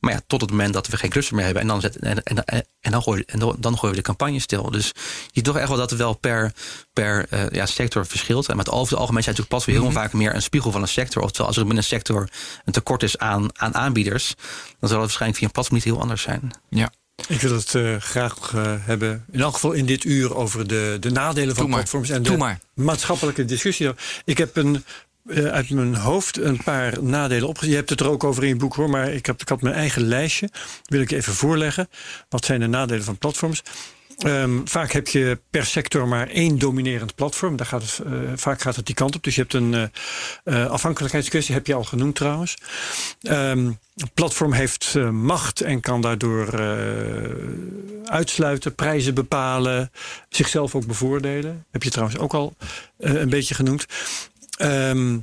Maar ja, tot het moment dat we geen klusser meer hebben. En dan, zet, en, en, en, dan, gooi, en dan, dan gooien we de campagne stil. Dus je ziet toch echt wel dat het wel per, per eh, ja, sector verschilt. En met over het algemeen zijn natuurlijk platforms heel vaak meer een spiegel van een sector. Oftewel, als er binnen een sector een tekort is aan, aan aanbieders, dan zal het waarschijnlijk via een platform niet heel anders zijn. Ja. Ik wil het eh, graag eh, hebben, in elk geval in dit uur, over de, de nadelen van platforms en Doe de maar. maatschappelijke discussie. Ik heb een, eh, uit mijn hoofd een paar nadelen opgezet. Je hebt het er ook over in je boek hoor, maar ik, heb, ik had mijn eigen lijstje. Wil ik even voorleggen. Wat zijn de nadelen van platforms? Ehm, vaak heb je per sector maar één dominerend platform. Daar gaat het, eh, vaak gaat het die kant op. Dus je hebt een eh, afhankelijkheidskwestie, heb je al genoemd trouwens. Ehm, platform heeft macht en kan daardoor uitsluiten, prijzen bepalen, zichzelf ook bevoordelen. Heb je trouwens ook al een beetje genoemd. Ehm,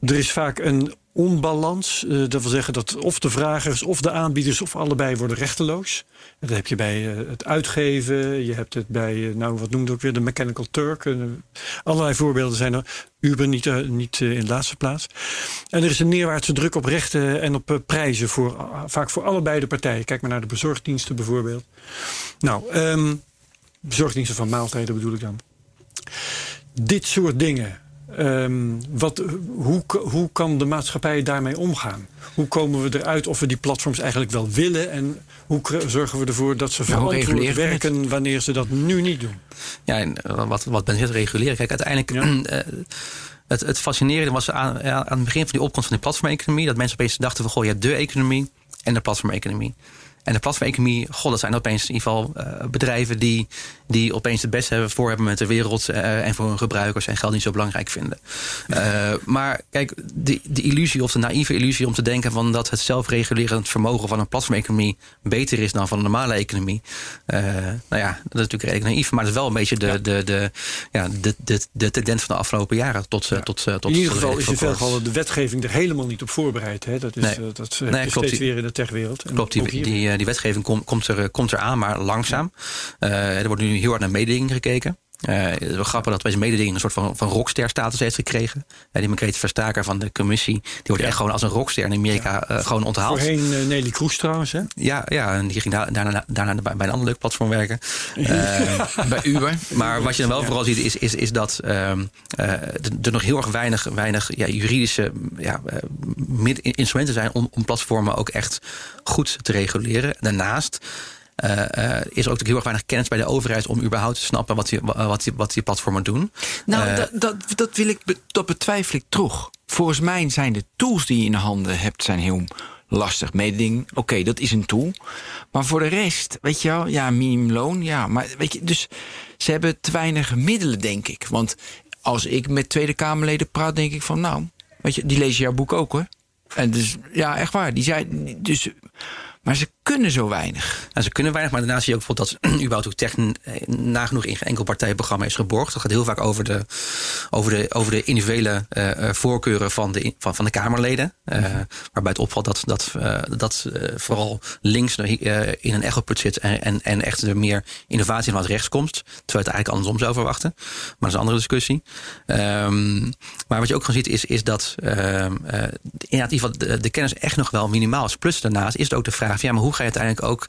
er is vaak een onbalans. eh, dat wil zeggen dat of de vragers of de aanbieders of allebei worden rechteloos. Dat heb je bij eh, het uitgeven. Je hebt het bij, eh, nou wat noemde ook weer, de Mechanical Turk. Allerlei voorbeelden zijn er. Uber niet, niet in de laatste plaats. En er is een neerwaartse druk op rechten en op prijzen. Voor, vaak voor allebei de partijen. Kijk maar naar de bezorgdiensten bijvoorbeeld. Nou, ehm, bezorgdiensten van maaltijden bedoel ik dan. Dit soort dingen. Ehm, wat, hoe, hoe kan de maatschappij daarmee omgaan? Hoe komen we eruit of we die platforms eigenlijk wel willen? En hoe zorgen we ervoor dat ze verantwoord werken wanneer ze dat nu niet doen? Ja, en eh, wat, wat ben je het reguleren? Kijk, uiteindelijk. eh, het, het fascinerende was aan, aan het begin van die opkomst van die platformeconomie. dat mensen opeens dachten van goh, je hebt de economie en de platformeconomie. En de platformeconomie, god, dat zijn opeens in ieder geval eh, bedrijven die, die opeens het beste hebben voor hebben met de wereld eh, en voor hun gebruikers en geld niet zo belangrijk vinden. Eh, maar kijk, de, de illusie of de naïeve illusie om te denken van dat het zelfregulerend vermogen van een platformeconomie beter is dan van een normale economie. nou ja, dat is natuurlijk redelijk naïef, maar dat is wel een beetje de, de, de, ja, de, de, de tendens van de afgelopen jaren tot, tot, tot in ieder geval is in veel gevallen de wetgeving er helemaal niet op voorbereid. Hè? Dat is, Nee. dat Nee, klopt. steeds weer in de techwereld. Klopt, die, die, die wetgeving komt komt, er, komt eraan, maar langzaam. Eh, er wordt nu heel hard naar mededinging gekeken. Eh, het is wel grappig dat deze mededinging een soort van, van rockster-status heeft gekregen. Uh, die Margrethe Verstaker van de commissie, die wordt echt gewoon als een rockster in Amerika uh, gewoon onthaald. Voorheen uh, Nelly Kroes trouwens, hè? Ja, ja, en die ging da daarna, daarna bij, bij een ander leuk platform werken. bij Uber. Maar wat je dan wel vooral ziet, is, is, is dat ehm, er nog heel erg weinig, weinig ja, juridische ja, instrumenten zijn om, om platformen ook echt goed te reguleren. Daarnaast uh, uh, is er ook heel erg weinig kennis bij de overheid om überhaupt te snappen wat die, wat die, wat die platformen doen. Nou, uh, dat, dat, dat, wil ik, dat betwijfel ik toch. Volgens mij zijn de tools die je in de handen hebt, zijn heel lastig. Mededing, oké, okay, dat is een tool. Maar voor de rest, weet je wel, ja, minimumloon, ja. Maar weet je, dus ze hebben te weinig middelen, denk ik. Want als ik met Tweede Kamerleden praat, denk ik van, nou, weet je, die lezen jouw boek ook hoor. En dus, ja, echt waar. Die zijn, dus, maar ze kunnen zo weinig. Nou, ze kunnen weinig, maar daarnaast zie je ook bijvoorbeeld dat überhaupt ook tech nagenoeg in geen enkel partijprogramma is geborgd. Dat gaat heel vaak over de, over de, over de individuele uh, voorkeuren van de, van, van de Kamerleden. Uh, waarbij het opvalt dat, dat, uh, dat vooral links in een echoput zit en, en, en echt er meer innovatie van rechts komt. Terwijl het eigenlijk andersom zou verwachten. Maar dat is een andere discussie. Um, maar wat je ook gewoon ziet is, is dat inderdaad, in de, de kennis echt nog wel minimaal is. Plus daarnaast is het ook de vraag, ja, maar hoe ga je uiteindelijk ook.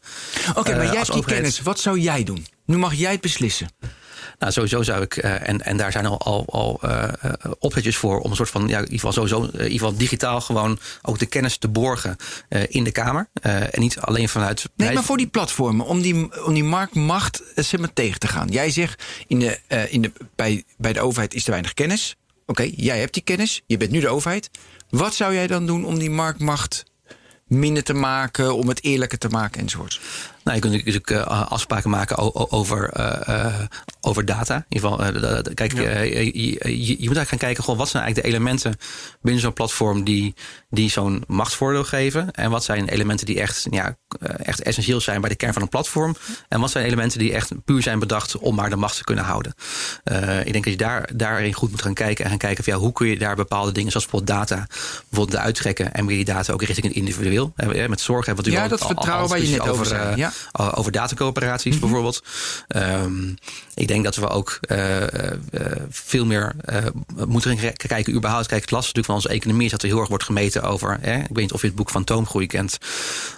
Oké, okay, maar jij hebt die kennis. Wat zou jij doen? Nu mag jij het beslissen. Nou, sowieso zou ik, uh, en, en daar zijn al, al, al uh, opzetjes voor om een soort van, ja, in ieder geval sowieso, in ieder geval digitaal gewoon ook de kennis te borgen in de Kamer. en niet alleen vanuit. Nee, maar voor die platformen, om die, om die marktmacht zeg maar, tegen te gaan. Jij zegt, in de, in de, bij, bij de overheid is er weinig kennis. Oké, okay, jij hebt die kennis, je bent nu de overheid. Wat zou jij dan doen om die marktmacht minder te maken, om het eerlijker te maken enzovoort? Nou, je kunt natuurlijk uh, afspraken maken over, uh, over data. In ieder geval, kijk, ja. je, je, je, moet eigenlijk gaan kijken, gewoon, wat zijn eigenlijk de elementen binnen zo'n platform die, die zo'n machtsvoordeel geven? En wat zijn elementen die echt, ja, echt essentieel zijn bij de kern van een platform? En wat zijn elementen die echt puur zijn bedacht om maar de macht te kunnen houden? ik denk dat je daar, daarin goed moet gaan kijken en gaan kijken van ja, hoe kun je daar bepaalde dingen, zoals bijvoorbeeld data, bijvoorbeeld trekken en meer die data ook richting het individueel. Met zorg hebben we Ja, dat vertrouwen waar je net over zei. Ja over datacoöperaties mm -hmm. bijvoorbeeld. Um, ik denk dat we ook uh, uh, veel meer moeten kijken, überhaupt. Kijk, het lastig natuurlijk van onze economie is dat er heel erg wordt gemeten over. Hè, ik weet niet of je het boek van Toomgroei kent.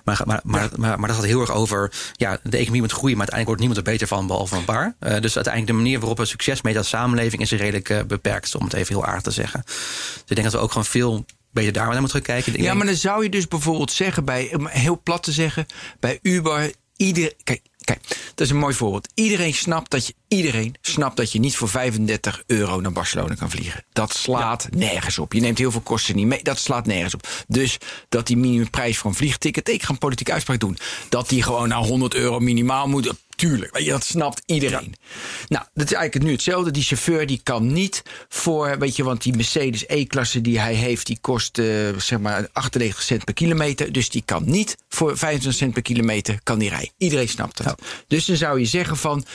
Maar, maar, maar, ja. maar, maar, dat gaat heel erg over. Ja, de economie moet groeien, maar uiteindelijk wordt niemand er beter van, behalve een paar. dus uiteindelijk de manier waarop we succes meten als samenleving is redelijk beperkt, om het even heel aardig te zeggen. Dus ik denk dat we ook gewoon veel beter daar naar moeten kijken. Ja, maar dan zou je dus bijvoorbeeld zeggen, bij, heel plat te zeggen, bij Uber Ieder, kijk, kijk, dat is een mooi voorbeeld. Iedereen snapt dat je, iedereen snapt dat je niet voor 35 euro naar Barcelona kan vliegen. Dat slaat ja. nergens op. Je neemt heel veel kosten niet mee. Dat slaat nergens op. Dus dat die minimumprijs voor een vliegticket, ik ga een politieke uitspraak doen, dat die gewoon naar 100 euro minimaal moet. Tuurlijk, weet je, dat snapt iedereen. Ja. Nou, dat is eigenlijk nu hetzelfde. Die chauffeur die kan niet voor, weet je, want die Mercedes E-klasse die hij heeft, die kost uh, zeg maar 98 cent per kilometer. Dus die kan niet voor 25 cent per kilometer kan die rijden. Iedereen snapt dat. Ja. Dus dan zou je zeggen van,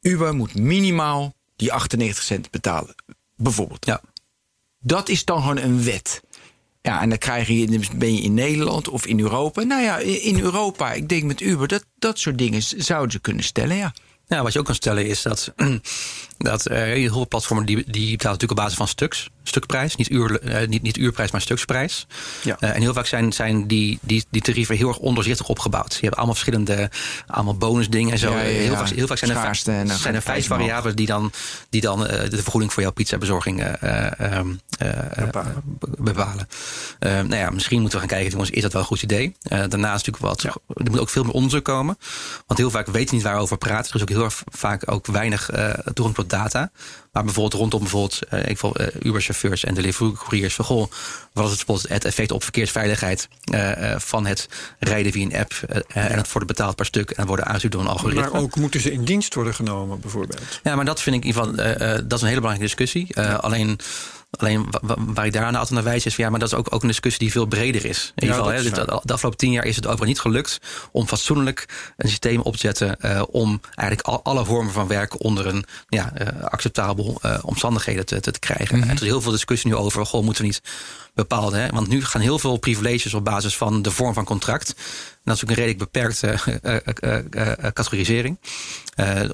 Uber moet minimaal die 98 cent betalen. Bijvoorbeeld. Ja. Dat is dan gewoon een wet. Ja, en dan krijg je, ben je in Nederland of in Europa. Nou ja, in Europa, ik denk met Uber, dat, dat soort dingen zouden ze kunnen stellen, ja. Ja, wat je ook kan stellen is dat, dat uh, heel veel platformen die, die betalen natuurlijk op basis van stuks stukprijs. Niet, uur, uh, niet, niet uurprijs, maar stuksprijs. Ja. Uh, en heel vaak zijn, zijn die, die, die tarieven heel erg ondoorzichtig opgebouwd. Je hebt allemaal verschillende allemaal bonusdingen en zo. Ja, ja, heel, vaak, heel vaak zijn er, zijn er vijf variabelen die dan, die dan de vergoeding voor jouw pizzabezorging um, bepalen. bepalen. nou ja, misschien moeten we gaan kijken, jongens, is dat wel een goed idee? daarnaast natuurlijk wat, er moet ook veel meer onderzoek komen. Want heel vaak weten we niet waarover praten. Er is ook heel erg vaak ook weinig toegang tot data. Maar bijvoorbeeld rondom bijvoorbeeld, uh, ik uh, Uber-chauffeurs en delivery-couriers van goh, wat is het, het effect op verkeersveiligheid uh, van het rijden via een app en het worden betaald per stuk en worden aangestuurd door een algoritme. Maar ook moeten ze in dienst worden genomen, bijvoorbeeld? Ja, maar dat vind ik in ieder geval, dat is een hele belangrijke discussie. Alleen Alleen waar ik daarna altijd naar wijs is, ja, maar dat is ook, ook een discussie die veel breder is. In ieder geval, hè, de, de, afgelopen tien jaar is het overal niet gelukt om fatsoenlijk een systeem op te zetten uh, om eigenlijk al, alle vormen van werk onder een ja, uh, acceptabel uh, omstandigheden te, te, te krijgen. Mm -hmm. En er is heel veel discussie nu over, goh, moeten we niet bepaalde. Hè? Want nu gaan heel veel privileges op basis van de vorm van contract. dat is ook een redelijk beperkte eh, eh, eh, categorisering.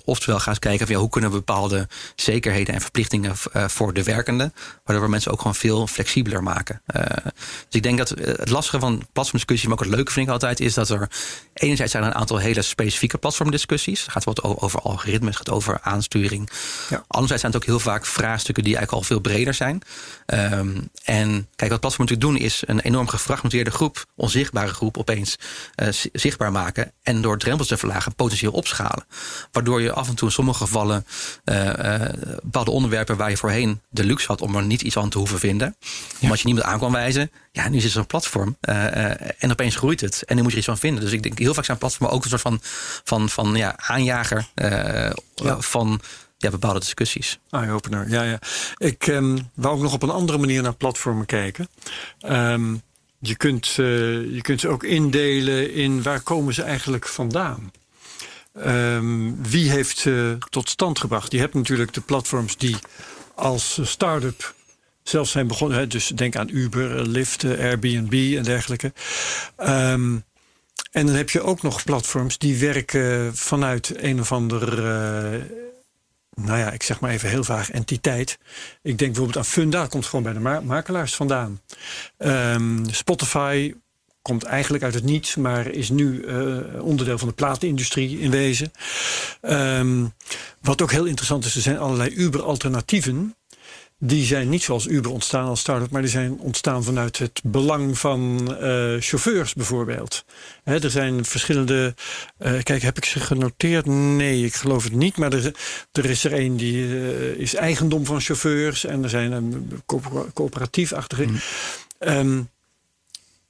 Oftewel, ga eens kijken van, ja, hoe kunnen we bepaalde zekerheden en verplichtingen voor de werkenden, waardoor we mensen ook gewoon veel flexibeler maken. Dus ik denk dat het lastige van platformdiscussie, maar ook het leuke vind ik altijd, is dat er enerzijds zijn er een aantal hele specifieke platformdiscussies. Het gaat wat over algoritmes, het gaat over aansturing. Ja. Anderzijds zijn het ook heel vaak vraagstukken die eigenlijk al veel breder zijn. Ehm, en kijk, wat platform natuurlijk doen is een enorm gefragmenteerde groep, onzichtbare groep, opeens eh, zi- zichtbaar maken. En door drempels te verlagen, potentieel opschalen. Waardoor je af en toe in sommige gevallen eh, eh, bepaalde onderwerpen waar je voorheen de luxe had om er niet iets aan te hoeven vinden. Omdat je niemand aan kan wijzen. Ja, nu is er een platform. eh, eh, en opeens groeit het. En nu moet je er iets van vinden. Dus ik denk heel vaak zijn platformen ook een soort van, van, van ja, aanjager eh, van ja, bepaalde discussies. Eye-opener, ja, ja. Ik ehm, wou ook nog op een andere manier naar platformen kijken. Ehm, je, kunt, je kunt ze ook indelen in waar komen ze eigenlijk vandaan. Ehm, wie heeft ze tot stand gebracht? Je hebt natuurlijk de platforms die als start-up zelf zijn begonnen. Dus denk aan Uber, eh, Lyft, eh, Airbnb en dergelijke. Ehm, en dan heb je ook nog platforms die werken vanuit een of ander eh, nou ja, ik zeg maar even heel vaag, entiteit. Ik denk bijvoorbeeld aan Funda, komt gewoon bij de ma- makelaars vandaan. Ehm, Spotify komt eigenlijk uit het niets, maar is nu onderdeel van de platenindustrie in wezen. Ehm, wat ook heel interessant is, er zijn allerlei Uber-alternatieven. Die zijn niet zoals Uber ontstaan als start-up, maar die zijn ontstaan vanuit het belang van eh, chauffeurs bijvoorbeeld. Hè, er zijn verschillende. eh, kijk, heb ik ze genoteerd? Nee, ik geloof het niet. Maar er, er is er een die eh, is eigendom van chauffeurs en er zijn een co- coöperatiefachtige. Ehm,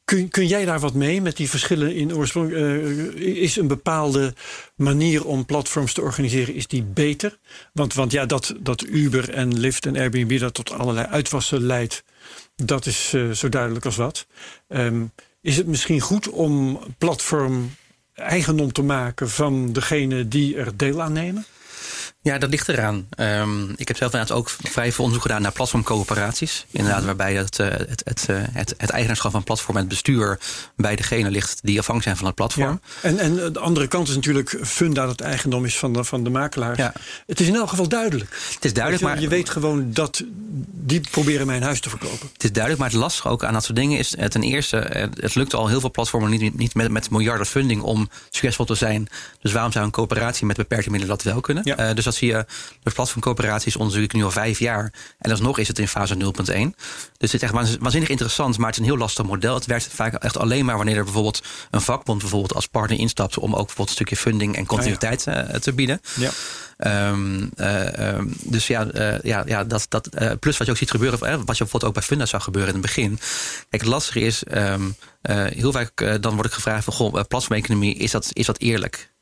Kun, kun jij daar wat mee met die verschillen in oorsprong? eh, is een bepaalde manier om platforms te organiseren, is die beter? Want, want ja, dat, dat Uber en Lyft en Airbnb dat tot allerlei uitwassen leidt, dat is eh, zo duidelijk als wat. Ehm, is het misschien goed om platform eigendom te maken van degene die er deel aan nemen? Ja, dat ligt eraan. Ehm, ik heb zelf inderdaad ook vrij veel onderzoek gedaan naar platformcoöperaties. Inderdaad, waarbij het, eh, het, het, eh, het, het eigenaarschap van het platform en het bestuur bij degene ligt die afhankelijk zijn van het platform. En, en de andere kant is natuurlijk Funda dat eigendom is van de, van de makelaars. Ja. Het is in elk geval duidelijk. Het is duidelijk, je, maar je weet gewoon dat die proberen mijn huis te verkopen. Het is duidelijk, maar het lastige ook aan dat soort dingen is... eh, ten eerste, het lukt al heel veel platformen niet, niet met, met miljarden funding... om succesvol te zijn. Dus waarom zou een coöperatie met beperkte middelen dat wel kunnen? Ja. Dus dat zie je, de platformcoöperaties onderzoek ik nu al vijf jaar. En alsnog is het in fase 0.1. Dus het is echt waanz- waanzinnig interessant, maar het is een heel lastig model. Het werkt vaak echt alleen maar wanneer er bijvoorbeeld een vakbond... bijvoorbeeld als partner instapt om ook bijvoorbeeld een stukje funding en continuïteit eh, te bieden. Ja. Ehm, eh, ehm, dus ja, eh, ja, ja dat, dat, eh, plus wat je ook ziet gebeuren, wat je bijvoorbeeld ook bij Funda zag gebeuren in het begin. Kijk, het lastige is, ehm, eh, heel vaak dan word ik gevraagd van, goh, platformeconomie, is dat, is dat eerlijk?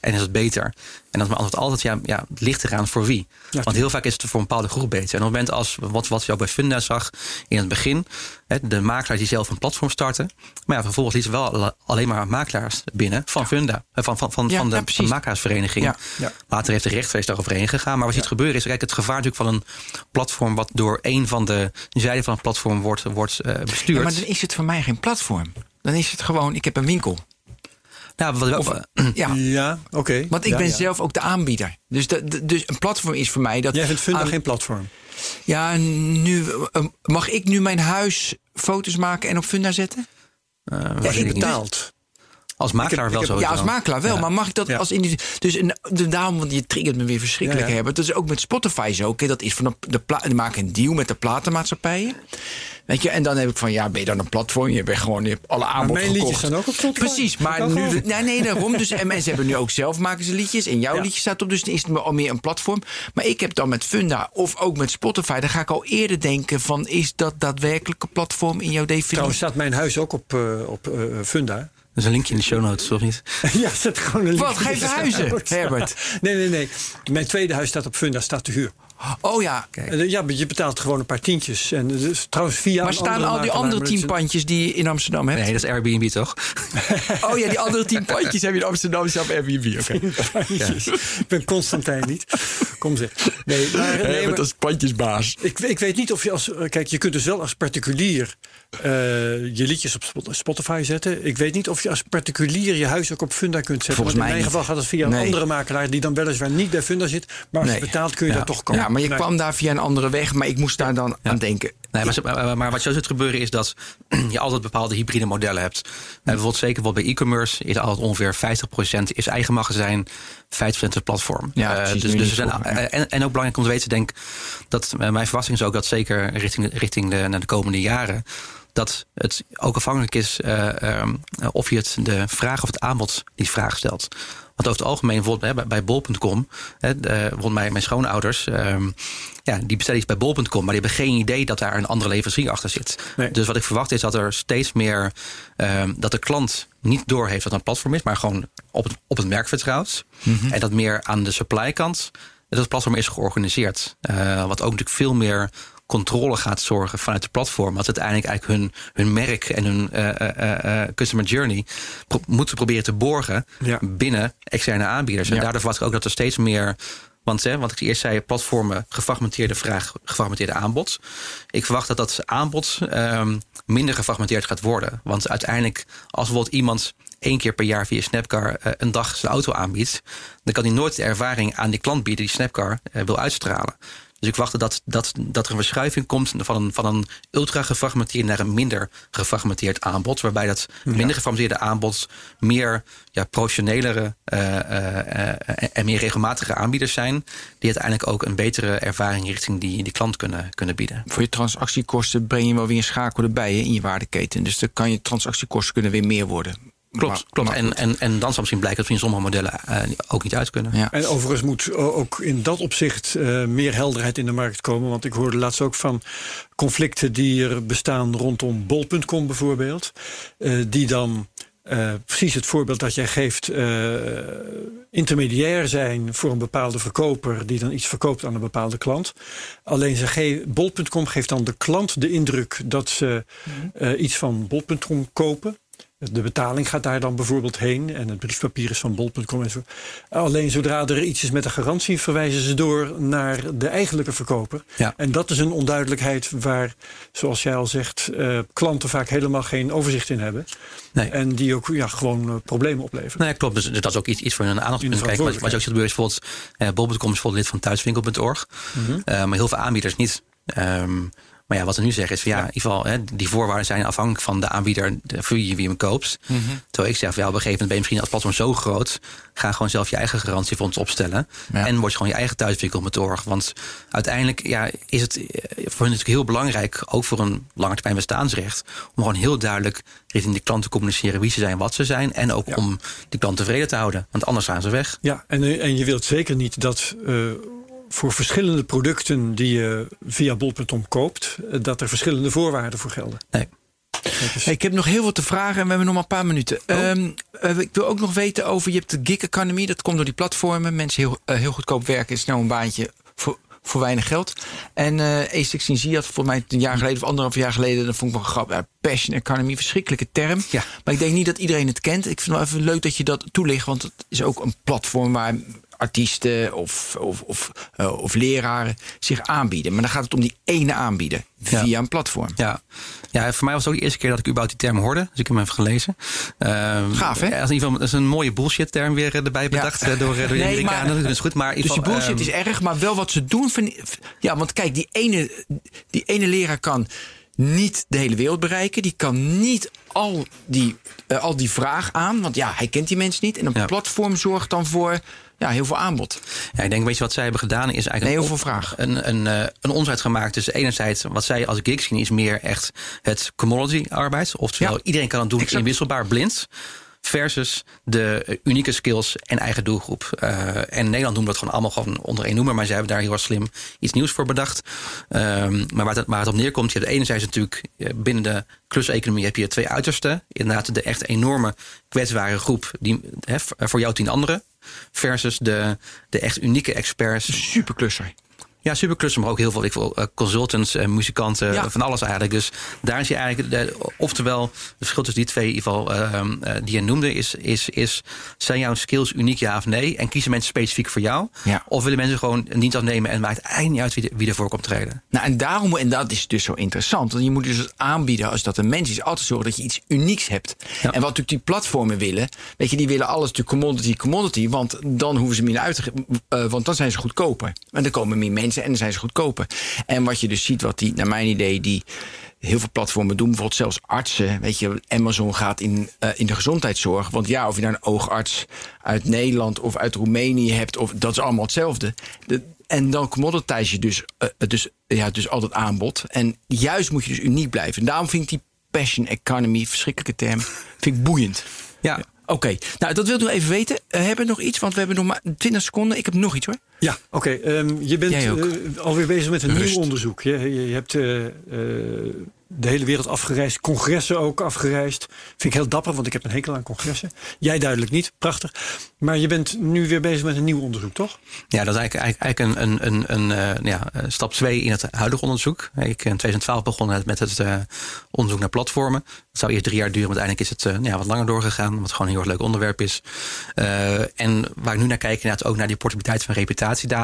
En is dat beter? En dan is mijn antwoord altijd, ja, ja, het ligt eraan voor wie. Want heel vaak is het voor een bepaalde groep beter. En op het moment als, wat, wat je ook bij Funda zag in het begin, hè, de makelaars die zelf een platform starten, maar ja, vervolgens lieten wel alle- alleen maar makelaars binnen van Funda, van, van, van, Ja, van de, van makelaarsvereniging. Later heeft de rechtstreeks daaroverheen gegaan. Maar wat je ziet gebeuren is, kijk, het gevaar natuurlijk van een platform wat door een van de zijden van het platform wordt, wordt eh, bestuurd. Ja, maar dan is het voor mij geen platform. Dan is het gewoon, ik heb een winkel. Nou, wat, Of, ja, Ja, oké. want ik Ja, ben ja. zelf ook de aanbieder. Dus, dus een platform is voor mij dat... Jij vindt Funda aan- geen platform? Ja, nu, eh, mag ik nu mijn huis foto's maken en op Funda zetten? eh, weet je ik niet. Als makelaar ik wel zo. Ja, als makelaar wel. Maar mag ik dat Ja. als individu... Dus een, de, daarom, want je triggert me weer verschrikkelijk, Ja. Herbert. Dat is ook met Spotify zo. Oké, dat is van de, de, pla, maken een deal met de platenmaatschappijen. Weet je, en dan heb ik van, ja, ben je dan een platform? Je bent gewoon, je hebt alle aanbod mijn gekocht. liedjes staan ook op Spotify. Precies, maar nu... Nee, nee, daarom. Dus, en mensen hebben nu ook zelf maken ze liedjes. En jouw liedje staat op, dus dan is het al meer een platform. Maar ik heb dan met Funda of ook met Spotify... dan ga ik al eerder denken van, is dat daadwerkelijk een platform in jouw definitie? Trouwens staat mijn huis ook op, eh, op eh, Funda. Is een linkje in de show notes, of niet? ja, zet gewoon een Wat, linkje verhuizen, show notes. Herbert? Nee, nee, nee. Mijn tweede huis staat op Funda, staat te huur. Oh ja, Eh, Ja, maar je betaalt gewoon een paar tientjes. En dus, trouwens via Maar staan al die andere tien dat pandjes die je in Amsterdam hebt? Nee, dat is Airbnb toch? Oh ja, die andere tien pandjes heb je in Amsterdam zelf Airbnb. Oké. Ik ben Constantijn niet. kom zeg. Nee, maar, nee, Nee, maar- dat is pandjesbaas. ik, ik weet niet of je als. eh, Kijk, je kunt dus wel als particulier eh, je liedjes op Spot- Spotify zetten. Ik weet niet of je als particulier je huis ook op Funda kunt zetten. Volgens Want in mij mijn niet. geval gaat het via een Nee. andere makelaar die dan weliswaar niet bij Funda zit. Maar als Nee. je betaalt kun je Ja. daar toch komen. Ja, maar je Nee. kwam daar via een andere weg, maar ik moest daar dan aan denken. Nee, maar, maar, wat zo zit gebeuren is dat je altijd bepaalde hybride modellen hebt. Eh, bijvoorbeeld zeker wat bij e-commerce is altijd ongeveer 50% is eigen magazijn, 50% is platform. Ja, precies, dus, dus zijn, en, en ook belangrijk om te weten, denk dat eh, mijn verwachting is ook dat zeker richting, richting de, naar de komende jaren. Dat het ook afhankelijk is eh, ehm, of je het de vraag of het aanbod die vraag stelt. Want over het algemeen, bijvoorbeeld hè, bij, bij bol.com, bijvoorbeeld mijn, mijn schoonouders, ehm, ja, die bestellen iets bij bol.com, maar die hebben geen idee dat daar een andere leverancier achter zit. Nee. Dus wat ik verwacht is dat er steeds meer, ehm, dat de klant niet doorheeft dat een platform is, maar gewoon op het, op het merk vertrouwt. En dat meer aan de supply kant, dat het platform is georganiseerd. Eh, wat ook natuurlijk veel meer controle gaat zorgen vanuit de platform. Dat uiteindelijk eigenlijk hun, hun merk en hun eh, eh, eh, customer journey pro- moeten proberen te borgen Ja. binnen externe aanbieders. En daardoor verwacht ik ook dat er steeds meer. Want hè, wat ik eerst zei, platformen, gefragmenteerde vraag, gefragmenteerde aanbod. Ik verwacht dat dat aanbod ehm, minder gefragmenteerd gaat worden. Want uiteindelijk, als bijvoorbeeld iemand één keer per jaar via Snapcar een dag zijn auto aanbiedt, dan kan hij nooit de ervaring aan die klant bieden die Snapcar wil uitstralen. Dus ik wacht dat, dat, dat er een verschuiving komt van een, van een ultra gefragmenteerd naar een minder gefragmenteerd aanbod. Waarbij dat minder gefragmenteerde aanbod meer ja, professionelere eh, eh, eh, en meer regelmatige aanbieders zijn. Die uiteindelijk ook een betere ervaring richting die, die klant kunnen, kunnen bieden. Voor je transactiekosten breng je wel weer een schakel erbij hè, in je waardeketen. Dus dan kan je transactiekosten kunnen weer meer worden. Klopt, Maar- klopt. maar En, en, en dan zal misschien blijken dat we in sommige modellen eh, ook niet uit kunnen. ja. En overigens moet ook in dat opzicht eh, meer helderheid in de markt komen. Want ik hoorde laatst ook van conflicten die er bestaan rondom bol.com bijvoorbeeld. eh, die dan eh, precies het voorbeeld dat jij geeft, eh, intermediair zijn voor een bepaalde verkoper die dan iets verkoopt aan een bepaalde klant. Alleen ze ge- bol.com geeft dan de klant de indruk dat ze eh, iets van bol.com kopen. De betaling gaat daar dan bijvoorbeeld heen en het briefpapier is van bol.com en zo. Alleen zodra er iets is met een garantie, verwijzen ze door naar de eigenlijke verkoper. Ja. En dat is een onduidelijkheid waar, zoals jij al zegt, eh, klanten vaak helemaal geen overzicht in hebben. Nee. En die ook ja, gewoon eh, problemen opleveren. Nee, klopt. Dus dat is ook iets, iets voor hun aandacht de kijken. Wat, wat je ook ziet gebeuren is bijvoorbeeld... Eh, Bol.com is bijvoorbeeld lid van thuiswinkel.org. Mhm. Maar heel veel aanbieders niet. Ehm, maar ja, wat we nu zeggen is van ja, in ieder geval, hè, die voorwaarden zijn afhankelijk van de aanbieder de, voor wie je hem koopt. Terwijl ik zeg, van, ja, op een gegeven moment ben je misschien als platform zo groot, ga gewoon zelf je eigen garantiefonds opstellen. Ja. En word je gewoon je eigen thuiswinkel.org. Want uiteindelijk ja, is het eh, voor hun natuurlijk heel belangrijk, ook voor een langetermijn bestaansrecht, om gewoon heel duidelijk richting de klant te communiceren wie ze zijn, wat ze zijn. En ook Ja. om die klant tevreden te houden. Want anders gaan ze weg. Ja, en, eh, en je wilt zeker niet dat eh, voor verschillende producten die je via bol.com koopt, eh, dat er verschillende voorwaarden voor gelden. Nee. Hey, ik heb nog heel veel te vragen en we hebben nog maar een paar minuten. Ehm, eh, ik wil ook nog weten over, je hebt de gig economy, dat komt door die platformen. Mensen heel, eh, heel goedkoop werken, snel een baantje voor, voor weinig geld. En eh A16Z had volgens mij een jaar geleden of anderhalf jaar geleden, dat vond ik wel grappig. Ja, passion economy, verschrikkelijke term. Ja. Maar ik denk niet dat iedereen het kent. Ik vind het wel even leuk dat je dat toelicht, want het is ook een platform waar artiesten of, of, of, eh, of leraren zich aanbieden. Maar dan gaat het om die ene aanbieder via Ja. een platform. Ja. ja, voor mij was het ook de eerste keer dat ik überhaupt die term hoorde. Dus ik heb hem even gelezen. Gaaf, hè? Ja, in ieder geval, dat is een mooie bullshit term weer eh, erbij bedacht eh, door, door de Nee, Amerikanen. maar- dat is goed. Maar in Dus geval, bullshit ehm, is erg, maar wel wat ze doen. Ja, want kijk, die ene, die ene leraar kan niet de hele wereld bereiken. Die kan niet al die, al die vraag aan. Want ja, hij kent die mensen niet. En een Ja. platform zorgt dan voor ja, heel veel aanbod. Ja, ik denk, weet je wat zij hebben gedaan? Is eigenlijk Nee, een, heel veel vraag. Een, een, eh, een onderscheid gemaakt tussen enerzijds wat zij als gig zien, is meer echt het commodity arbeid. Oftewel, Ja. iedereen kan het doen Exact. inwisselbaar blind. Versus de eh, unieke skills en eigen doelgroep. Eh, en Nederland doen we dat gewoon allemaal gewoon onder één noemer. Maar zij hebben daar heel slim iets nieuws voor bedacht. Ehm, maar waar het, waar het op neerkomt, je hebt enerzijds natuurlijk binnen de kluseconomie heb je twee uitersten. Inderdaad, de echt enorme kwetsbare groep die, voor jou tien anderen. Versus de, de echt unieke experts Superklusser. Ja, supercluster, maar ook heel veel ik wil, uh, consultants, uh, muzikanten, Ja. van alles eigenlijk. Dus daar is je eigenlijk, de, oftewel, het verschil tussen die twee, in ieder geval, uh, die je noemde, is, is, is: zijn jouw skills uniek, ja of nee? En kiezen mensen specifiek voor jou? Ja. Of willen mensen gewoon een dienst afnemen en maakt eigenlijk niet uit wie, de, wie ervoor komt treden? Nou, en daarom, en dat is dus zo interessant. Want je moet dus aanbieden als dat een mens is. Altijd zorgen dat je iets unieks hebt. Ja. En wat natuurlijk die platformen willen. Weet je, die willen alles natuurlijk commodity, commodity. Want dan hoeven ze minder uit te uh, want dan zijn ze goedkoper. En dan komen meer mensen en dan zijn ze goedkoper. En wat je dus ziet, wat die, naar mijn idee, die heel veel platformen doen, bijvoorbeeld zelfs artsen. Weet je, Amazon gaat in, uh, in de gezondheidszorg. Want ja, of je nou een oogarts uit Nederland of uit Roemenië hebt, of, dat is allemaal hetzelfde. De, en dan commoditize je dus, uh, dus, ja, dus altijd aanbod. En juist moet je dus uniek blijven. En daarom vind ik die passion economy, verschrikkelijke term, vind ik boeiend. Ja. Oké, okay. nou dat wilde ik even weten. Uh, hebben we nog iets? Want we hebben nog maar 20 seconden. Ik heb nog iets hoor. Ja, oké. Okay, um, je bent uh, alweer bezig met een Rust. nieuw onderzoek. Je, je, je hebt uh, de hele wereld afgereisd, congressen ook afgereisd. Vind ik heel dapper, want ik heb een hekel aan congressen. Jij duidelijk niet, prachtig. Maar je bent nu weer bezig met een nieuw onderzoek, toch? Ja, dat is eigenlijk, eigenlijk een, een, een, een ja, stap 2 in het huidige onderzoek. Ik in 2012 begonnen met het onderzoek naar platformen. Het zou eerst drie jaar duren, maar uiteindelijk is het ja, wat langer doorgegaan. Wat gewoon een heel erg leuk onderwerp is. En waar ik nu naar kijk, inderdaad ook naar die portabiliteit van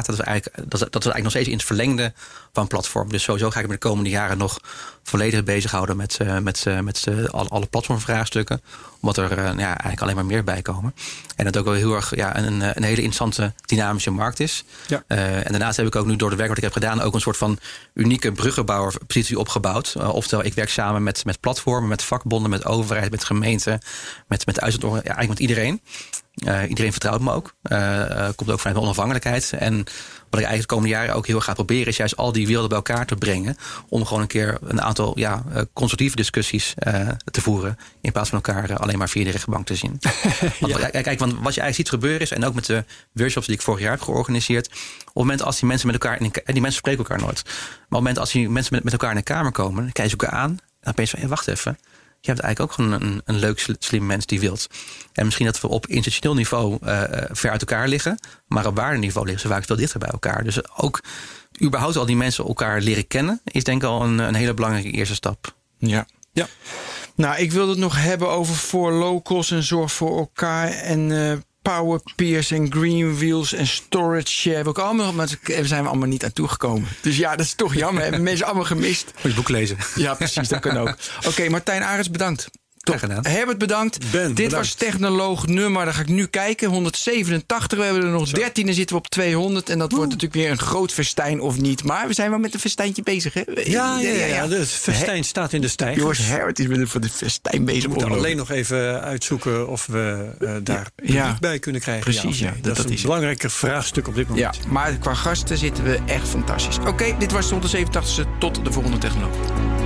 Dat is eigenlijk, dat is, dat is eigenlijk nog steeds in het verlengde van platform. Dus sowieso ga ik me de komende jaren nog volledig bezighouden met, uh, met, uh, met uh, alle, alle platformvraagstukken. Omdat er ja, eigenlijk alleen maar meer bij komen. En dat ook wel heel erg ja, een, een hele interessante dynamische markt is. Ja. en daarnaast heb ik ook nu door de werk wat ik heb gedaan... ook een soort van unieke bruggenbouwerpositie opgebouwd. oftewel, ik werk samen met, met platformen, met vakbonden, met overheid, met gemeenten... met, met uitzendorganisaties, ja, eigenlijk met iedereen. Uh, iedereen vertrouwt me ook. Uh, komt ook vanuit mijn onafhankelijkheid. En wat ik eigenlijk de komende jaren ook heel erg ga proberen... is juist al die werelden bij elkaar te brengen... om gewoon een keer een aantal ja, uh, constructieve discussies te voeren... in plaats van elkaar alleen maar via de rechtbank te zien. want, ja. Kijk, want wat je eigenlijk ziet gebeuren is... en ook met de workshops die ik vorig jaar heb georganiseerd... op het moment als die mensen met elkaar... In, en die mensen spreken elkaar nooit. Maar op het moment als die mensen met, met elkaar in de kamer komen... dan kijken ze elkaar aan... dan opeens van, hey, wacht even je hebt eigenlijk ook gewoon een, een leuk, slim mens die wilt. En misschien dat we op institutioneel niveau uh, ver uit elkaar liggen. Maar op waardeniveau liggen ze vaak veel dichter bij elkaar. Dus ook überhaupt al die mensen elkaar leren kennen... is denk ik al een, een hele belangrijke eerste stap. Ja. ja. Nou, ik wil het nog hebben over voor locals en zorg voor elkaar. En uh, Power Peers en Green Wheels en Storage Share. We, ook allemaal, maar daar zijn we allemaal niet aan toegekomen. Dus ja, dat is toch jammer. Hebben mensen allemaal gemist. Moet je boek lezen. Ja, precies. Dat kan ook. Oké, okay, Martijn Arends, bedankt. Top. gedaan. Herbert, bedankt. Ben, Dit bedankt. was technoloog nummer, dan ga ik nu kijken. 187. We hebben er nog 13, dan zitten we op 200. En dat Oeh. wordt natuurlijk weer een groot festijn of niet. Maar we zijn wel met een festijntje bezig, hè? Ja, ja, ja. ja. Het festijn staat in de stijgers. Jongens, Herbert is met voor de festijn bezig. We moeten alleen nog even uitzoeken of we uh, daar ja. bij kunnen krijgen. Precies, ja. ja. Dat, dat, is een belangrijke vraagstuk op dit moment. Ja, maar qua gasten zitten we echt fantastisch. Oké, okay, dit was de 187 Tot de volgende technoloog.